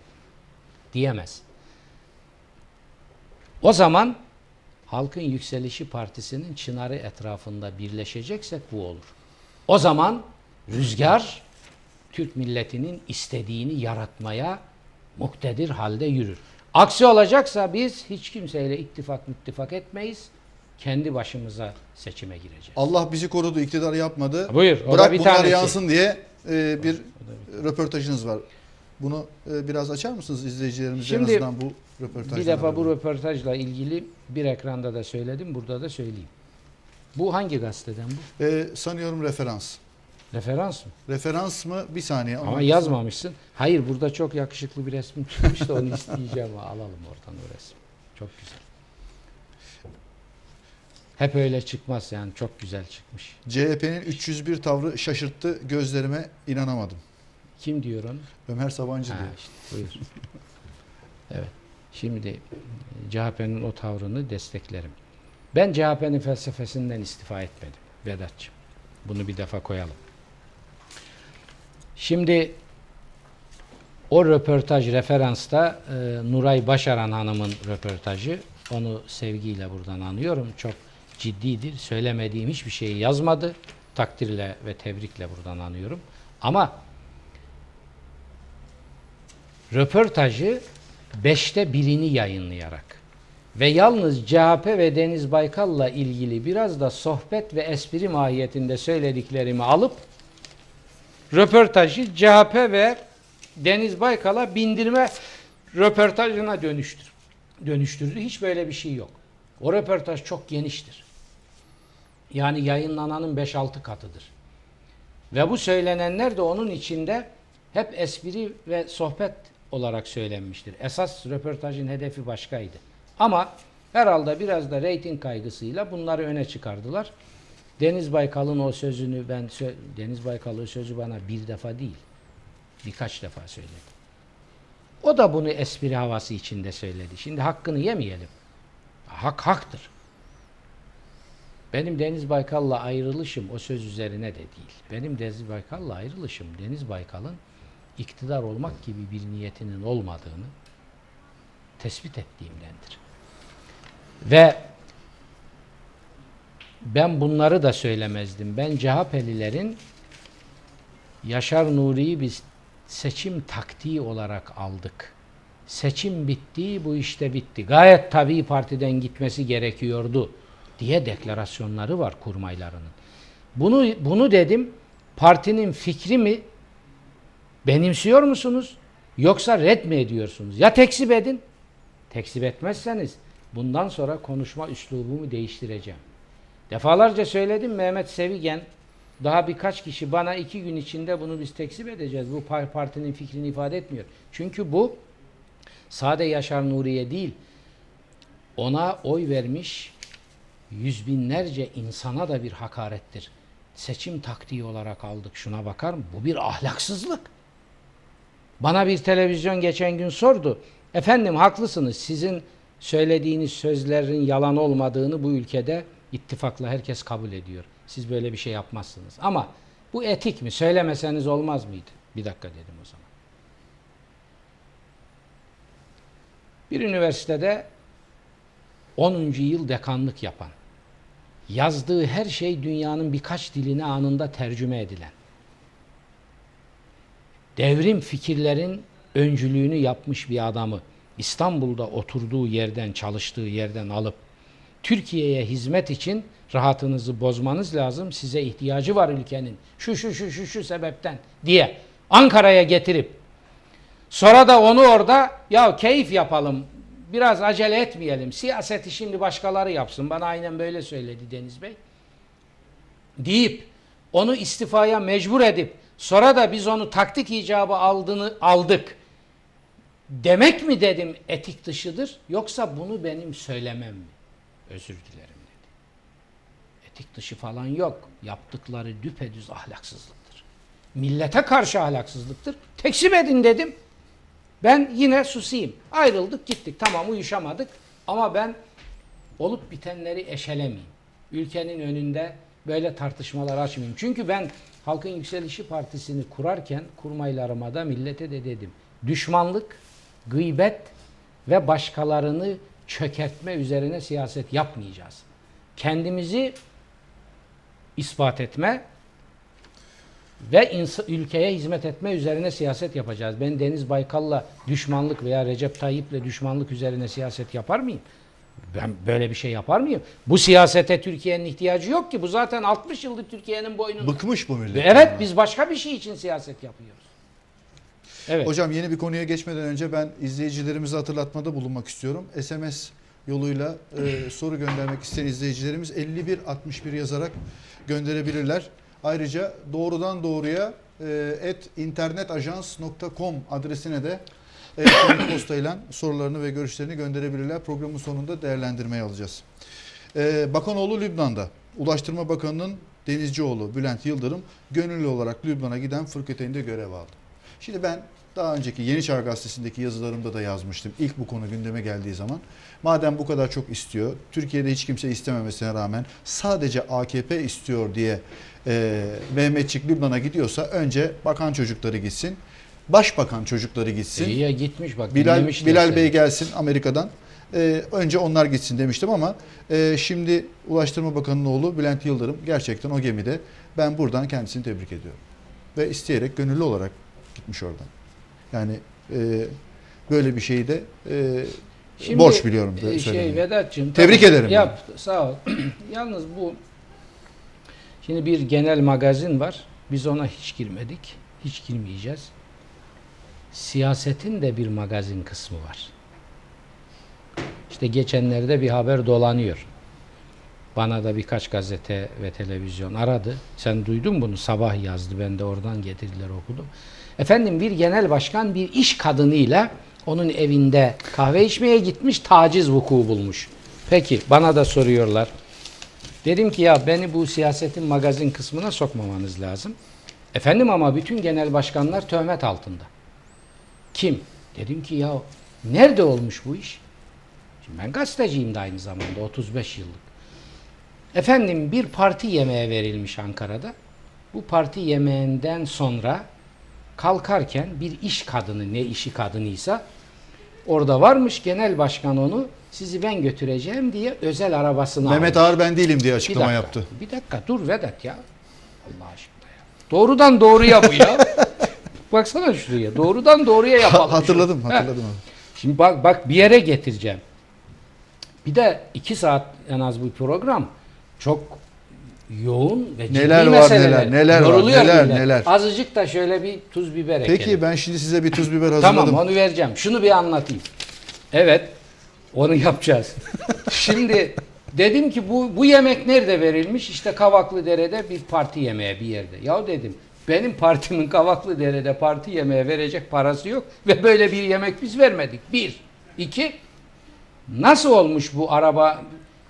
Diyemez. O zaman Halkın Yükselişi Partisi'nin çınarı etrafında birleşeceksek bu olur. O zaman rüzgar Türk milletinin istediğini yaratmaya muktedir halde yürür. Aksi olacaksa biz hiç kimseyle ittifak müttifak etmeyiz. Kendi başımıza seçime gireceğiz. Allah bizi korudu, iktidar yapmadı. Buyur, o da Bırak bir bunlar tanesi. yansın diye e, bir röportajınız var. Bunu e, biraz açar mısınız izleyicilerimize Şimdi en azından bu röportajdan? Bir defa bu röportajla ilgili bir ekranda da söyledim, burada da söyleyeyim. Bu hangi gazeteden bu? E, sanıyorum referans. Referans mı? Referans mı? Bir saniye. Ama Onun- yazmamışsın. Hayır burada çok yakışıklı bir resmin çıkmış da onu isteyeceğim. Alalım oradan o resmi. Çok güzel. Hep öyle çıkmaz yani çok güzel çıkmış. CHP'nin 301 tavrı şaşırttı. Gözlerime inanamadım. Kim diyor onu? Ömer Sabancı Ha, diyor. işte, buyur. Evet. Şimdi CHP'nin o tavrını desteklerim. Ben CHP'nin felsefesinden istifa etmedim Vedat'cığım. Bunu bir defa koyalım. Şimdi o röportaj referansta e, Nuray Başaran Hanım'ın röportajı. Onu sevgiyle buradan anıyorum. Çok ciddidir. Söylemediğim hiçbir şeyi yazmadı. Takdirle ve tebrikle buradan anıyorum. Ama röportajı beşte birini yayınlayarak ve yalnız CHP ve Deniz Baykal'la ilgili biraz da sohbet ve espri mahiyetinde söylediklerimi alıp röportajı CHP ve Deniz Baykal'a bindirme röportajına dönüştür, dönüştürdü. Hiç böyle bir şey yok. O röportaj çok geniştir. Yani yayınlananın 5-6 katıdır. Ve bu söylenenler de onun içinde hep espri ve sohbet olarak söylenmiştir. Esas röportajın hedefi başkaydı. Ama herhalde biraz da reyting kaygısıyla bunları öne çıkardılar. Deniz Baykal'ın o sözünü ben Deniz Baykal'ın sözü bana bir defa değil birkaç defa söyledi. O da bunu espri havası içinde söyledi. Şimdi hakkını yemeyelim. Hak haktır. Benim Deniz Baykal'la ayrılışım o söz üzerine de değil. Benim Deniz Baykal'la ayrılışım Deniz Baykal'ın iktidar olmak gibi bir niyetinin olmadığını tespit ettiğimdendir. Ve ben bunları da söylemezdim. Ben CHP'lilerin Yaşar Nuri'yi biz seçim taktiği olarak aldık. Seçim bitti, bu işte bitti. Gayet tabii partiden gitmesi gerekiyordu diye deklarasyonları var kurmaylarının. Bunu bunu dedim. Partinin fikri mi benimsiyor musunuz yoksa red mi ediyorsunuz? Ya tekzip edin. Tekzip etmezseniz bundan sonra konuşma üslubumu değiştireceğim. Defalarca söyledim Mehmet Sevigen daha birkaç kişi bana iki gün içinde bunu biz tekzip edeceğiz. Bu par- partinin fikrini ifade etmiyor. Çünkü bu sade Yaşar Nuriye değil ona oy vermiş yüz binlerce insana da bir hakarettir. Seçim taktiği olarak aldık. Şuna bakar mı? Bu bir ahlaksızlık. Bana bir televizyon geçen gün sordu. Efendim haklısınız. Sizin söylediğiniz sözlerin yalan olmadığını bu ülkede ittifakla herkes kabul ediyor. Siz böyle bir şey yapmazsınız. Ama bu etik mi? Söylemeseniz olmaz mıydı? Bir dakika dedim o zaman. Bir üniversitede 10. yıl dekanlık yapan, yazdığı her şey dünyanın birkaç diline anında tercüme edilen, devrim fikirlerin öncülüğünü yapmış bir adamı İstanbul'da oturduğu yerden, çalıştığı yerden alıp Türkiye'ye hizmet için rahatınızı bozmanız lazım. Size ihtiyacı var ülkenin. Şu şu şu şu şu sebepten diye Ankara'ya getirip sonra da onu orada ya keyif yapalım. Biraz acele etmeyelim. Siyaseti şimdi başkaları yapsın. Bana aynen böyle söyledi Deniz Bey. Deyip onu istifaya mecbur edip sonra da biz onu taktik icabı aldığını aldık. Demek mi dedim etik dışıdır yoksa bunu benim söylemem mi? Özür dilerim dedi. Etik dışı falan yok. Yaptıkları düpedüz ahlaksızlıktır. Millete karşı ahlaksızlıktır. Tekzip edin dedim. Ben yine susayım. Ayrıldık gittik. Tamam uyuşamadık. Ama ben olup bitenleri eşelemeyeyim. Ülkenin önünde böyle tartışmalar açmayayım. Çünkü ben Halkın Yükselişi Partisi'ni kurarken kurmaylarıma millete de dedim. Düşmanlık, gıybet ve başkalarını çökertme üzerine siyaset yapmayacağız. Kendimizi ispat etme ve ülkeye hizmet etme üzerine siyaset yapacağız. Ben Deniz Baykal'la düşmanlık veya Recep Tayyip'le düşmanlık üzerine siyaset yapar mıyım? Ben böyle bir şey yapar mıyım? Bu siyasete Türkiye'nin ihtiyacı yok ki. Bu zaten 60 yıldır Türkiye'nin boynunda. Bıkmış bu millet. Ve Evet biz başka bir şey için siyaset yapıyoruz. Evet. Hocam yeni bir konuya geçmeden önce ben izleyicilerimize hatırlatmada bulunmak istiyorum. SMS yoluyla e, soru göndermek isteyen izleyicilerimiz 5161 yazarak gönderebilirler. Ayrıca doğrudan doğruya et internetajans.com adresine de elektronik postayla sorularını ve görüşlerini gönderebilirler. Programın sonunda değerlendirmeye alacağız. E, Bakanoğlu Lübnan'da. Ulaştırma Bakanı'nın denizcioğlu Bülent Yıldırım gönüllü olarak Lübnan'a giden fırkateynde görev aldı. Şimdi ben daha önceki Yeni Çağ Gazetesi'ndeki yazılarımda da yazmıştım. İlk bu konu gündeme geldiği zaman. Madem bu kadar çok istiyor, Türkiye'de hiç kimse istememesine rağmen sadece AKP istiyor diye e, Mehmetçik Lübnan'a gidiyorsa önce bakan çocukları gitsin. Başbakan çocukları gitsin. İyi ya gitmiş bak. Bilal, Bilal seni. Bey gelsin Amerika'dan. Ee, önce onlar gitsin demiştim ama e, şimdi Ulaştırma Bakanı'nın oğlu Bülent Yıldırım gerçekten o gemide. Ben buradan kendisini tebrik ediyorum. Ve isteyerek gönüllü olarak gitmiş oradan. Yani e, böyle bir şeyi de e, Şimdi, borç biliyorum. böyle Şey. Vedat'cığım. Tebrik ederim Yap sağ ol. Yalnız bu şimdi bir genel magazin var. Biz ona hiç girmedik. Hiç girmeyeceğiz. Siyasetin de bir magazin kısmı var. İşte geçenlerde bir haber dolanıyor. Bana da birkaç gazete ve televizyon aradı. Sen duydun bunu sabah yazdı. Ben de oradan getirdiler okudum. Efendim bir genel başkan bir iş kadınıyla onun evinde kahve içmeye gitmiş taciz vuku bulmuş. Peki bana da soruyorlar. Dedim ki ya beni bu siyasetin magazin kısmına sokmamanız lazım. Efendim ama bütün genel başkanlar töhmet altında. Kim? Dedim ki ya nerede olmuş bu iş? Şimdi ben gazeteciyim de aynı zamanda 35 yıllık. Efendim bir parti yemeğe verilmiş Ankara'da. Bu parti yemeğinden sonra kalkarken bir iş kadını ne işi kadınıysa orada varmış genel başkan onu sizi ben götüreceğim diye özel arabasına Mehmet almış. Ağar ben değilim diye Bir açıklama dakika, yaptı. Bir dakika dur Vedat ya. Allah aşkına ya. Doğrudan doğruya bu ya. Baksana şuraya. Doğrudan doğruya yapalım. Ha- hatırladım, Ha. hatırladım abi. Şimdi bak bak bir yere getireceğim. Bir de iki saat en az bu program çok yoğun ve ciddi Neler var, neler, neler var, neler, millet. neler. Azıcık da şöyle bir tuz biber ekelim. Peki ben şimdi size bir tuz biber hazırladım. Tamam onu vereceğim. Şunu bir anlatayım. Evet. Onu yapacağız. Şimdi dedim ki bu bu yemek nerede verilmiş? İşte Kavaklıdere'de bir parti yemeği bir yerde. Ya dedim benim partimin Kavaklıdere'de parti yemeği verecek parası yok ve böyle bir yemek biz vermedik. Bir. iki Nasıl olmuş bu araba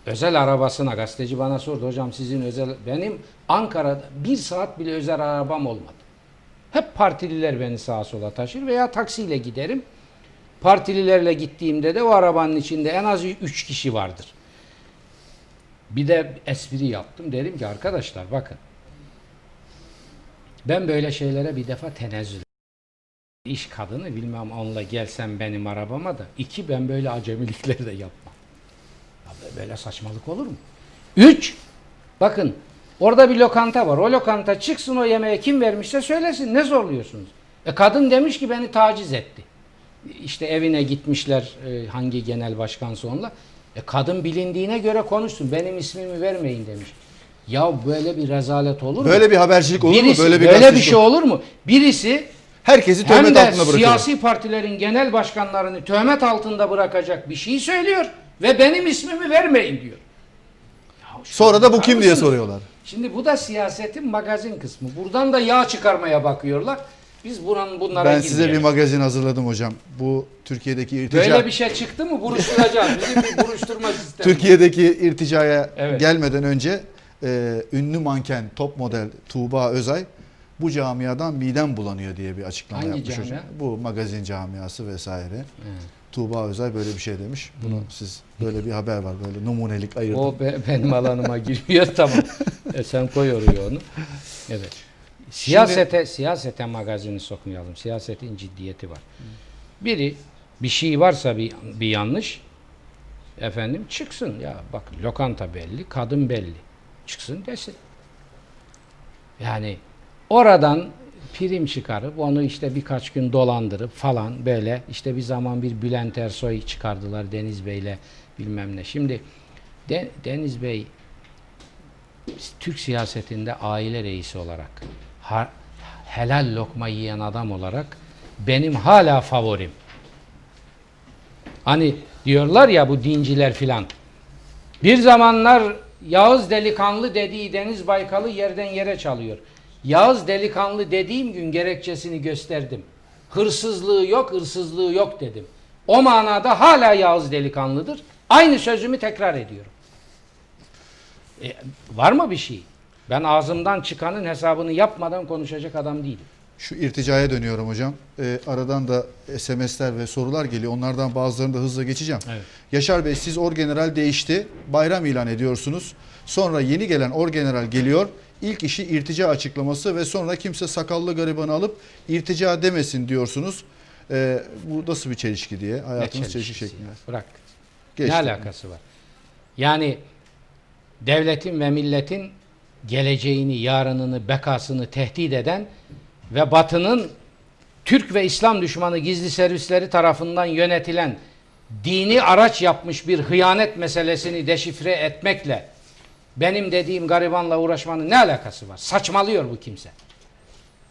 özel arabasına gazeteci bana sordu hocam sizin özel benim Ankara'da bir saat bile özel arabam olmadı. Hep partililer beni sağa sola taşır veya taksiyle giderim. Partililerle gittiğimde de o arabanın içinde en az 3 kişi vardır. Bir de espri yaptım. Dedim ki arkadaşlar bakın. Ben böyle şeylere bir defa tenezzül İş kadını bilmem onunla gelsem benim arabama da. iki ben böyle acemilikleri de yapmam. Böyle saçmalık olur mu? Üç, bakın orada bir lokanta var. O lokanta çıksın o yemeğe kim vermişse söylesin. Ne zorluyorsunuz? E kadın demiş ki beni taciz etti. İşte evine gitmişler e, hangi genel başkansa onunla. E kadın bilindiğine göre konuşsun. Benim ismimi vermeyin demiş. Ya böyle bir rezalet olur mu? Böyle bir habercilik olur Birisi- mu? Böyle bir, böyle bir şey olur mu? Birisi Herkesi hem töhmet de altında bırakıyor. siyasi partilerin genel başkanlarını töhmet altında bırakacak bir şey söylüyor ve benim ismimi vermeyin diyor. Sonra da bu kim diye soruyorlar. Şimdi bu da siyasetin magazin kısmı. Buradan da yağ çıkarmaya bakıyorlar. Biz buranın bunlara Ben size bir magazin hazırladım hocam. Bu Türkiye'deki irtica Böyle bir şey çıktı mı buruşturacağız. Bizim bir buruşturma sistemi. Türkiye'deki irticaya Evet. gelmeden önce e, ünlü manken top model Tuğba Özay bu camiadan midem bulanıyor diye bir açıklama Hangi yapmış camia? hocam. Bu magazin camiası vesaire. Evet. Tuğba Özay böyle bir şey demiş. Bunu siz böyle bir haber var böyle numunelik ayırdım. O be- benim alanıma girmiyor tamam. E sen koy oraya onu. Evet. Siyasete siyasete magazini sokmayalım. Siyasetin ciddiyeti var. Biri bir şey varsa bir bir yanlış Efendim çıksın ya bak lokanta belli, kadın belli. Çıksın desin. Yani oradan prim çıkarıp onu işte birkaç gün dolandırıp falan böyle işte bir zaman bir Bülent Ersoy çıkardılar Deniz Bey'le bilmem ne. Şimdi De- Deniz Bey Türk siyasetinde aile reisi olarak ha- helal lokma yiyen adam olarak benim hala favorim. Hani diyorlar ya bu dinciler filan. Bir zamanlar Yağız delikanlı dediği Deniz Baykal'ı yerden yere çalıyor. Yağız delikanlı dediğim gün gerekçesini gösterdim. Hırsızlığı yok, hırsızlığı yok dedim. O manada hala Yağız delikanlıdır. Aynı sözümü tekrar ediyorum. E, var mı bir şey? Ben ağzımdan çıkanın hesabını yapmadan konuşacak adam değilim. Şu irticaya dönüyorum hocam. Ee, aradan da SMS'ler ve sorular geliyor. Onlardan bazılarını da hızla geçeceğim. Evet. Yaşar Bey siz orgeneral değişti. Bayram ilan ediyorsunuz. Sonra yeni gelen orgeneral geliyor. İlk işi irtica açıklaması ve sonra kimse sakallı garibanı alıp irtica demesin diyorsunuz. Ee, bu nasıl bir çelişki diye. Ne Hayatımız çelişki çelişkisi şeklinde. ya? Bırak. Geçti. Ne alakası var? Yani devletin ve milletin geleceğini, yarınını, bekasını tehdit eden ve Batı'nın Türk ve İslam düşmanı gizli servisleri tarafından yönetilen dini araç yapmış bir hıyanet meselesini deşifre etmekle benim dediğim garibanla uğraşmanın ne alakası var? Saçmalıyor bu kimse.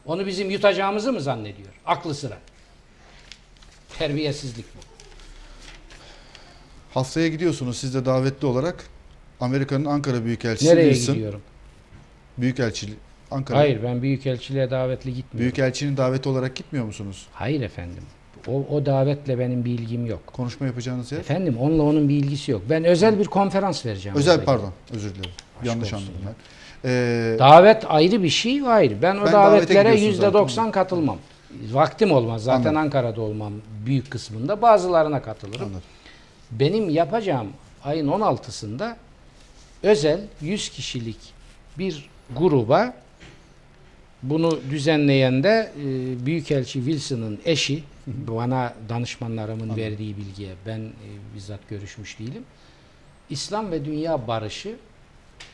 Onu bizim yutacağımızı mı zannediyor? Aklı sıra. Terbiyesizlik bu. Haftaya gidiyorsunuz siz de davetli olarak. Amerika'nın Ankara Büyükelçisi Nereye Wilson. gidiyorum? Büyükelçili Ankara. Hayır ben büyükelçiliğe davetli gitmiyorum. Büyükelçinin daveti olarak gitmiyor musunuz? Hayır efendim. O, o davetle benim bir ilgim yok. Konuşma yapacağınız yer? Efendim onunla onun bir ilgisi yok. Ben özel bir konferans vereceğim. Özel orada. pardon özür dilerim. Aşk Yanlış anladım ben. Ee, Davet ayrı bir şey ayrı. Ben o Ben davetlere yüzde doksan katılmam. Vaktim olmaz. Zaten Anladım. Ankara'da olmam büyük kısmında. Bazılarına katılırım. anladım. Benim yapacağım ayın 16'sında özel 100 kişilik bir gruba bunu düzenleyen de e, Büyükelçi Wilson'ın eşi bana danışmanlarımın verdiği bilgiye ben e, bizzat görüşmüş değilim. İslam ve dünya barışı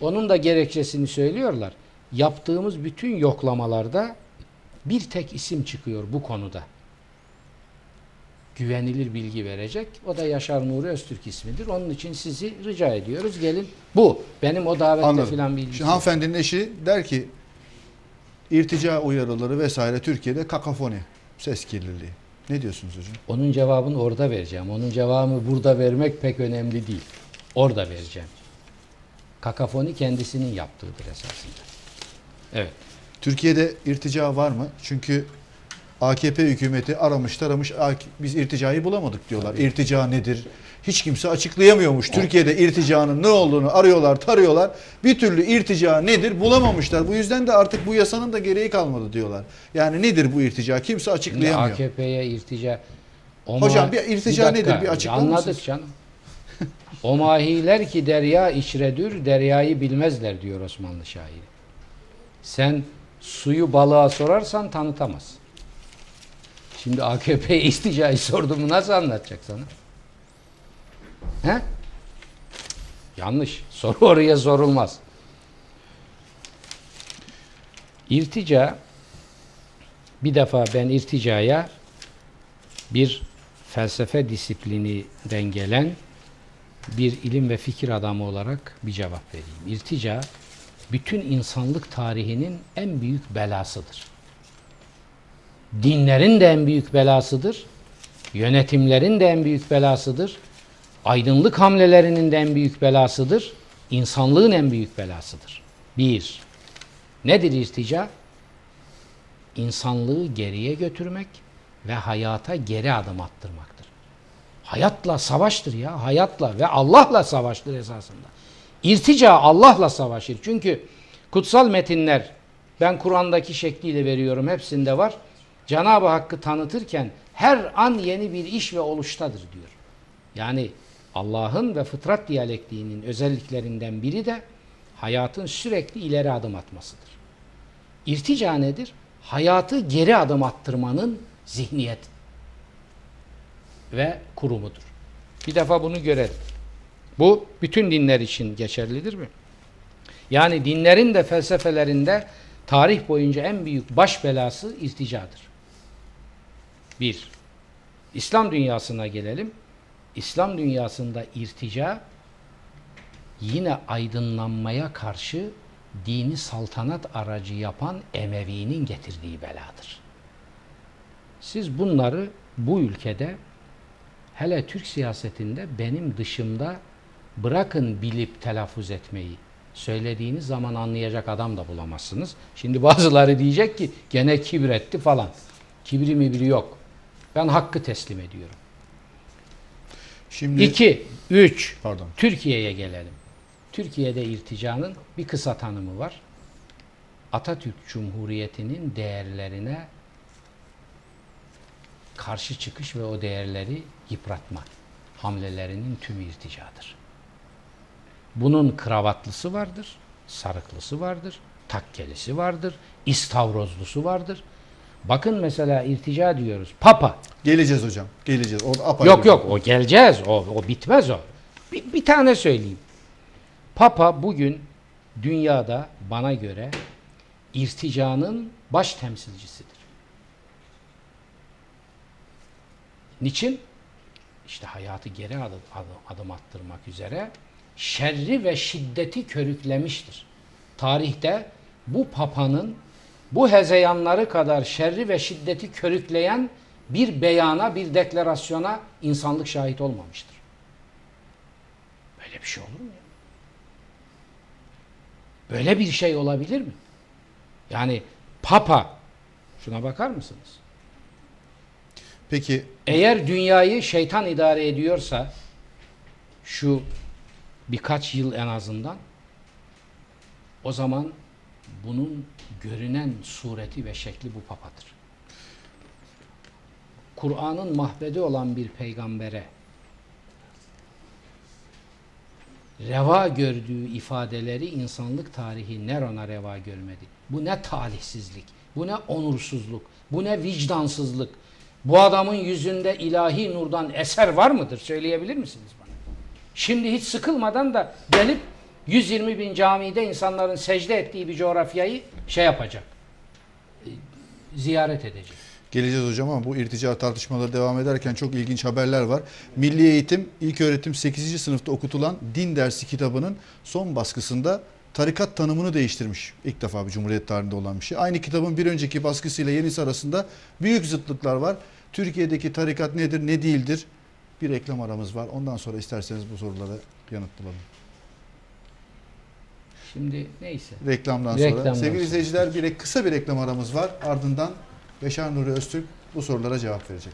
onun da gerekçesini söylüyorlar. Yaptığımız bütün yoklamalarda bir tek isim çıkıyor bu konuda güvenilir bilgi verecek. O da Yaşar Nuri Öztürk ismidir. Onun için sizi rica ediyoruz. Gelin. Bu. Benim o davette Anladım. filan bilgisi. Şimdi yok. hanımefendinin eşi der ki irtica uyarıları vesaire Türkiye'de kakafoni, ses kirliliği. Ne diyorsunuz hocam? Onun cevabını orada vereceğim. Onun cevabını burada vermek pek önemli değil. Orada vereceğim. Kakafoni kendisinin yaptığıdır esasında. Evet. Türkiye'de irtica var mı? Çünkü AKP hükümeti aramış taramış "AK- biz irticayı bulamadık diyorlar. İrtica nedir? Hiç kimse açıklayamıyormuş. Türkiye'de irticanın ne olduğunu arıyorlar, tarıyorlar. Bir türlü irtica nedir bulamamışlar. Bu yüzden de artık bu yasanın da gereği kalmadı diyorlar. Yani nedir bu irtica? Kimse açıklayamıyor. AKP'ye irtica o Hocam bir irtica dakika, nedir? Bir açıklar Anladık mısınız? canım. o mahiler ki derya içredür, deryayı bilmezler diyor Osmanlı şairi. Sen suyu balığa sorarsan tanıtamaz. Şimdi AKP'ye isticayı sorduğumu nasıl anlatacak sana? He? Yanlış. Soru oraya sorulmaz. İrtica bir defa ben irticaya bir felsefe disiplininden gelen bir ilim ve fikir adamı olarak bir cevap vereyim. İrtica bütün insanlık tarihinin en büyük belasıdır. Dinlerin de en büyük belasıdır. Yönetimlerin de en büyük belasıdır. Aydınlık hamlelerinin de en büyük belasıdır. İnsanlığın en büyük belasıdır. Bir, nedir irtica? insanlığı geriye götürmek ve hayata geri adım attırmaktır. Hayatla savaştır ya, hayatla ve Allah'la savaştır esasında. İrtica Allah'la savaşır. Çünkü kutsal metinler ben Kur'an'daki şekliyle veriyorum hepsinde var. Cenab-ı Hakk'ı tanıtırken her an yeni bir iş ve oluştadır diyor. Yani Allah'ın ve fıtrat diyalektiğinin özelliklerinden biri de hayatın sürekli ileri adım atmasıdır. İrtica nedir? Hayatı geri adım attırmanın zihniyet ve kurumudur. Bir defa bunu görelim. Bu bütün dinler için geçerlidir mi? Yani dinlerin de felsefelerinde tarih boyunca en büyük baş belası irticadır. Bir. İslam dünyasına gelelim. İslam dünyasında irtica yine aydınlanmaya karşı dini saltanat aracı yapan Emevi'nin getirdiği beladır. Siz bunları bu ülkede hele Türk siyasetinde benim dışımda bırakın bilip telaffuz etmeyi söylediğiniz zaman anlayacak adam da bulamazsınız. Şimdi bazıları diyecek ki gene kibretti falan. Kibri mibri yok. Ben hakkı teslim ediyorum. Şimdi 2, 3, pardon. Türkiye'ye gelelim. Türkiye'de irticanın bir kısa tanımı var. Atatürk Cumhuriyeti'nin değerlerine karşı çıkış ve o değerleri yıpratma hamlelerinin tümü irticadır. Bunun kravatlısı vardır, sarıklısı vardır, takkelisi vardır, istavrozlusu vardır. Bakın mesela irtica diyoruz. Papa. Geleceğiz hocam. Geleceğiz. O Yok yok o geleceğiz. O, o bitmez o. Bir, bir tane söyleyeyim. Papa bugün dünyada bana göre irticanın baş temsilcisidir. Niçin? İşte hayatı geri adım, adım, adım attırmak üzere şerri ve şiddeti körüklemiştir. Tarihte bu papanın bu hezeyanları kadar şerri ve şiddeti körükleyen bir beyana, bir deklarasyona insanlık şahit olmamıştır. Böyle bir şey olur mu ya? Böyle bir şey olabilir mi? Yani Papa, şuna bakar mısınız? Peki Eğer dünyayı şeytan idare ediyorsa şu birkaç yıl en azından o zaman bunun görünen sureti ve şekli bu papadır. Kur'an'ın mahvedi olan bir peygambere reva gördüğü ifadeleri insanlık tarihi Neron'a reva görmedi. Bu ne talihsizlik, bu ne onursuzluk, bu ne vicdansızlık. Bu adamın yüzünde ilahi nurdan eser var mıdır? Söyleyebilir misiniz bana? Şimdi hiç sıkılmadan da gelip 120 bin camide insanların secde ettiği bir coğrafyayı şey yapacak. Ziyaret edecek. Geleceğiz hocam ama bu irtica tartışmaları devam ederken çok ilginç haberler var. Milli Eğitim İlk Öğretim 8. sınıfta okutulan din dersi kitabının son baskısında tarikat tanımını değiştirmiş. İlk defa bir Cumhuriyet tarihinde olan bir şey. Aynı kitabın bir önceki baskısıyla yenisi arasında büyük zıtlıklar var. Türkiye'deki tarikat nedir, ne değildir? Bir reklam aramız var. Ondan sonra isterseniz bu sorulara yanıt bulalım. Şimdi neyse. Reklamdan sonra. Reklamdan Sevgili sonra. izleyiciler bir kısa bir reklam aramız var. Ardından Beşer Nuri Öztürk bu sorulara cevap verecek.